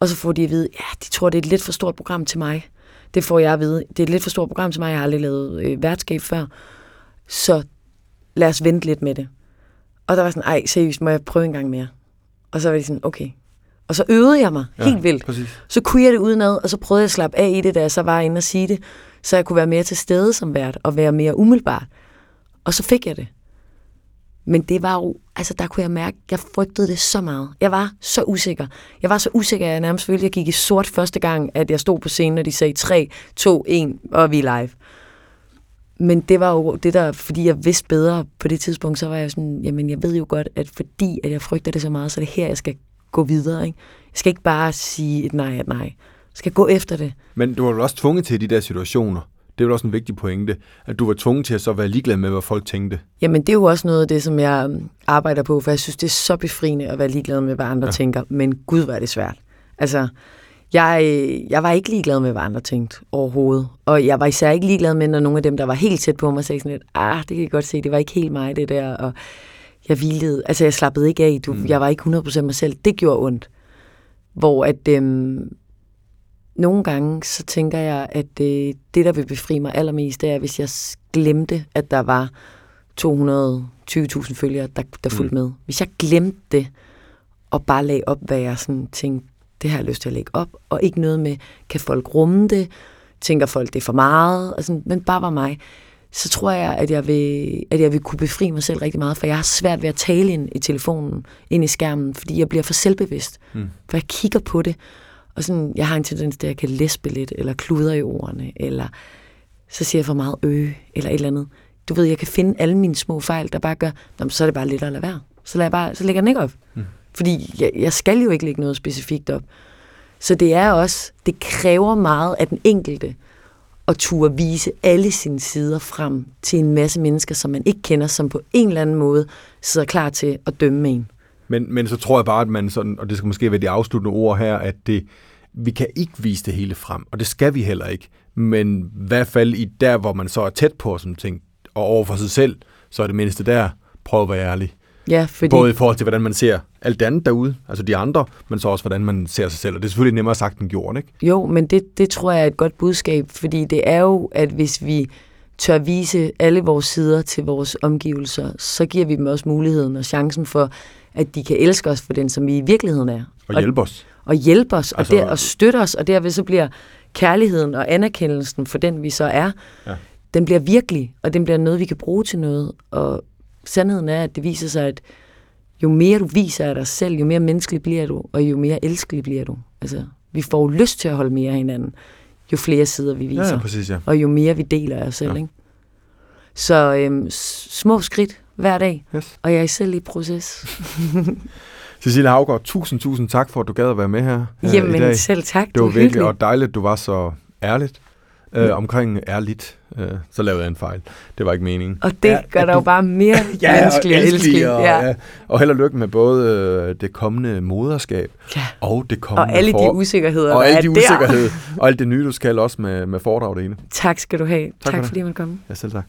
og så får de at vide, ja, de tror, det er et lidt for stort program til mig. Det får jeg at vide. Det er et lidt for stort program til mig, jeg har aldrig lavet øh, værtskab før. Så lad os vente lidt med det. Og der var sådan, ej, seriøst, må jeg prøve en gang mere? Og så var de sådan, okay. Og så øvede jeg mig ja, helt vildt. Præcis. Så kunne jeg det udenad, og så prøvede jeg at slappe af i det, da jeg så var inde og sige det, så jeg kunne være mere til stede som vært, og være mere umiddelbar. Og så fik jeg det. Men det var jo, altså der kunne jeg mærke, jeg frygtede det så meget. Jeg var så usikker. Jeg var så usikker, at jeg nærmest følte, at jeg gik i sort første gang, at jeg stod på scenen, og de sagde 3, 2, 1, og vi er live. Men det var jo det der, fordi jeg vidste bedre på det tidspunkt, så var jeg sådan, jamen jeg ved jo godt, at fordi at jeg frygter det så meget, så er det her, jeg skal gå videre. Ikke? Jeg skal ikke bare sige et nej, et nej. Jeg skal gå efter det. Men du var vel også tvunget til de der situationer. Det er vel også en vigtig pointe, at du var tvunget til at så være ligeglad med, hvad folk tænkte. Jamen, det er jo også noget af det, som jeg øhm, arbejder på, for jeg synes, det er så befriende at være ligeglad med, hvad andre Ja. tænker. Men gud, er det svært. Altså, jeg, jeg var ikke ligeglad med, hvad andre tænkte overhovedet. Og jeg var især ikke ligeglad med, når nogle af dem, der var helt tæt på mig, sagde sådan lidt, ah, det kan jeg godt se, det var ikke helt mig, det der. Og jeg hvilede, altså jeg slappede ikke af, du, mm. jeg var ikke 100% mig selv. Det gjorde ondt. Hvor at, øhm, nogle gange, så tænker jeg, at øh, det, der vil befri mig allermest, det er, hvis jeg glemte, at der var 220.000 følgere, der, der fulgte med. Hvis jeg glemte det, og bare lagde op, hvad jeg sådan tænkte, det har jeg lyst til at lægge op, og ikke noget med, kan folk rumme det, tænker folk, det er for meget, og sådan, men bare var mig, så tror jeg, at jeg, vil, at jeg vil kunne befri mig selv rigtig meget, for jeg har svært ved at tale ind i telefonen, ind i skærmen, fordi jeg bliver for selvbevidst, mm. for jeg kigger på det, og sådan, jeg har en tendens til, at jeg kan læspe lidt, eller kludre i ordene, eller så siger jeg for meget øge, eller et eller andet. Du ved, jeg kan finde alle mine små fejl, der bare gør, så er det bare lidt at lade være. Så, lader jeg bare, så lægger den ikke op. Mm. Fordi jeg, jeg skal jo ikke lægge noget specifikt op. Så det er også, det kræver meget af den enkelte at turde vise alle sine sider frem til en masse mennesker, som man ikke kender, som på en eller anden måde sidder klar til at dømme en. Men, men så tror jeg bare, at man sådan, og det skal måske være de afsluttende ord her, at det, vi kan ikke vise det hele frem, og det skal vi heller ikke. Men i hvert fald i der, hvor man så er tæt på sådan ting, og over for sig selv, så er det mindste der, prøv at være ærlig. Ja, fordi... Både i forhold til, hvordan man ser alt det andet derude, altså de andre, men så også, hvordan man ser sig selv. Og det er selvfølgelig nemmere sagt end gjort, ikke? Jo, men det, det tror jeg er et godt budskab, fordi det er jo, at hvis vi tør vise alle vores sider til vores omgivelser, så giver vi dem også muligheden og chancen for, at de kan elske os for den, som vi i virkeligheden er. Og hjælpe os. Og hjælpe os, og, Altså- der, og støtte os, og derved så bliver kærligheden og anerkendelsen for den, vi så er, Ja. den bliver virkelig, og den bliver noget, vi kan bruge til noget. Og sandheden er, at det viser sig, at jo mere du viser af dig selv, jo mere menneskelig bliver du, og jo mere elskelig bliver du. Altså, vi får jo lyst til at holde mere af hinanden, jo flere sider vi viser. Ja, ja, præcis, ja. og jo mere vi deler af os selv. Ja. Ikke? Så øhm, små skridt hver dag, Yes. og jeg er selv i proces. Cecilie Havgaard, tusind, tusind tak for, at du gad at være med her øh, i Jamen dag. selv tak, Det var virkelig og dejligt, du var så ærligt. Øh, omkring ærligt, øh, så lavede jeg en fejl. Det var ikke meningen. Og det Ja, ja, gør dig du- jo bare mere Ja, menneskelig og elskelig. og, Ja. ja. og held og lykke med både øh, det kommende moderskab Ja. og det kommende Og alle de for- usikkerheder, og der alle er de der. usikkerheder, og alt det nye, du skal også med, med foredrag det ene. Tak skal du have. for Tak, tak det. fordi man kom. Ja, selv tak.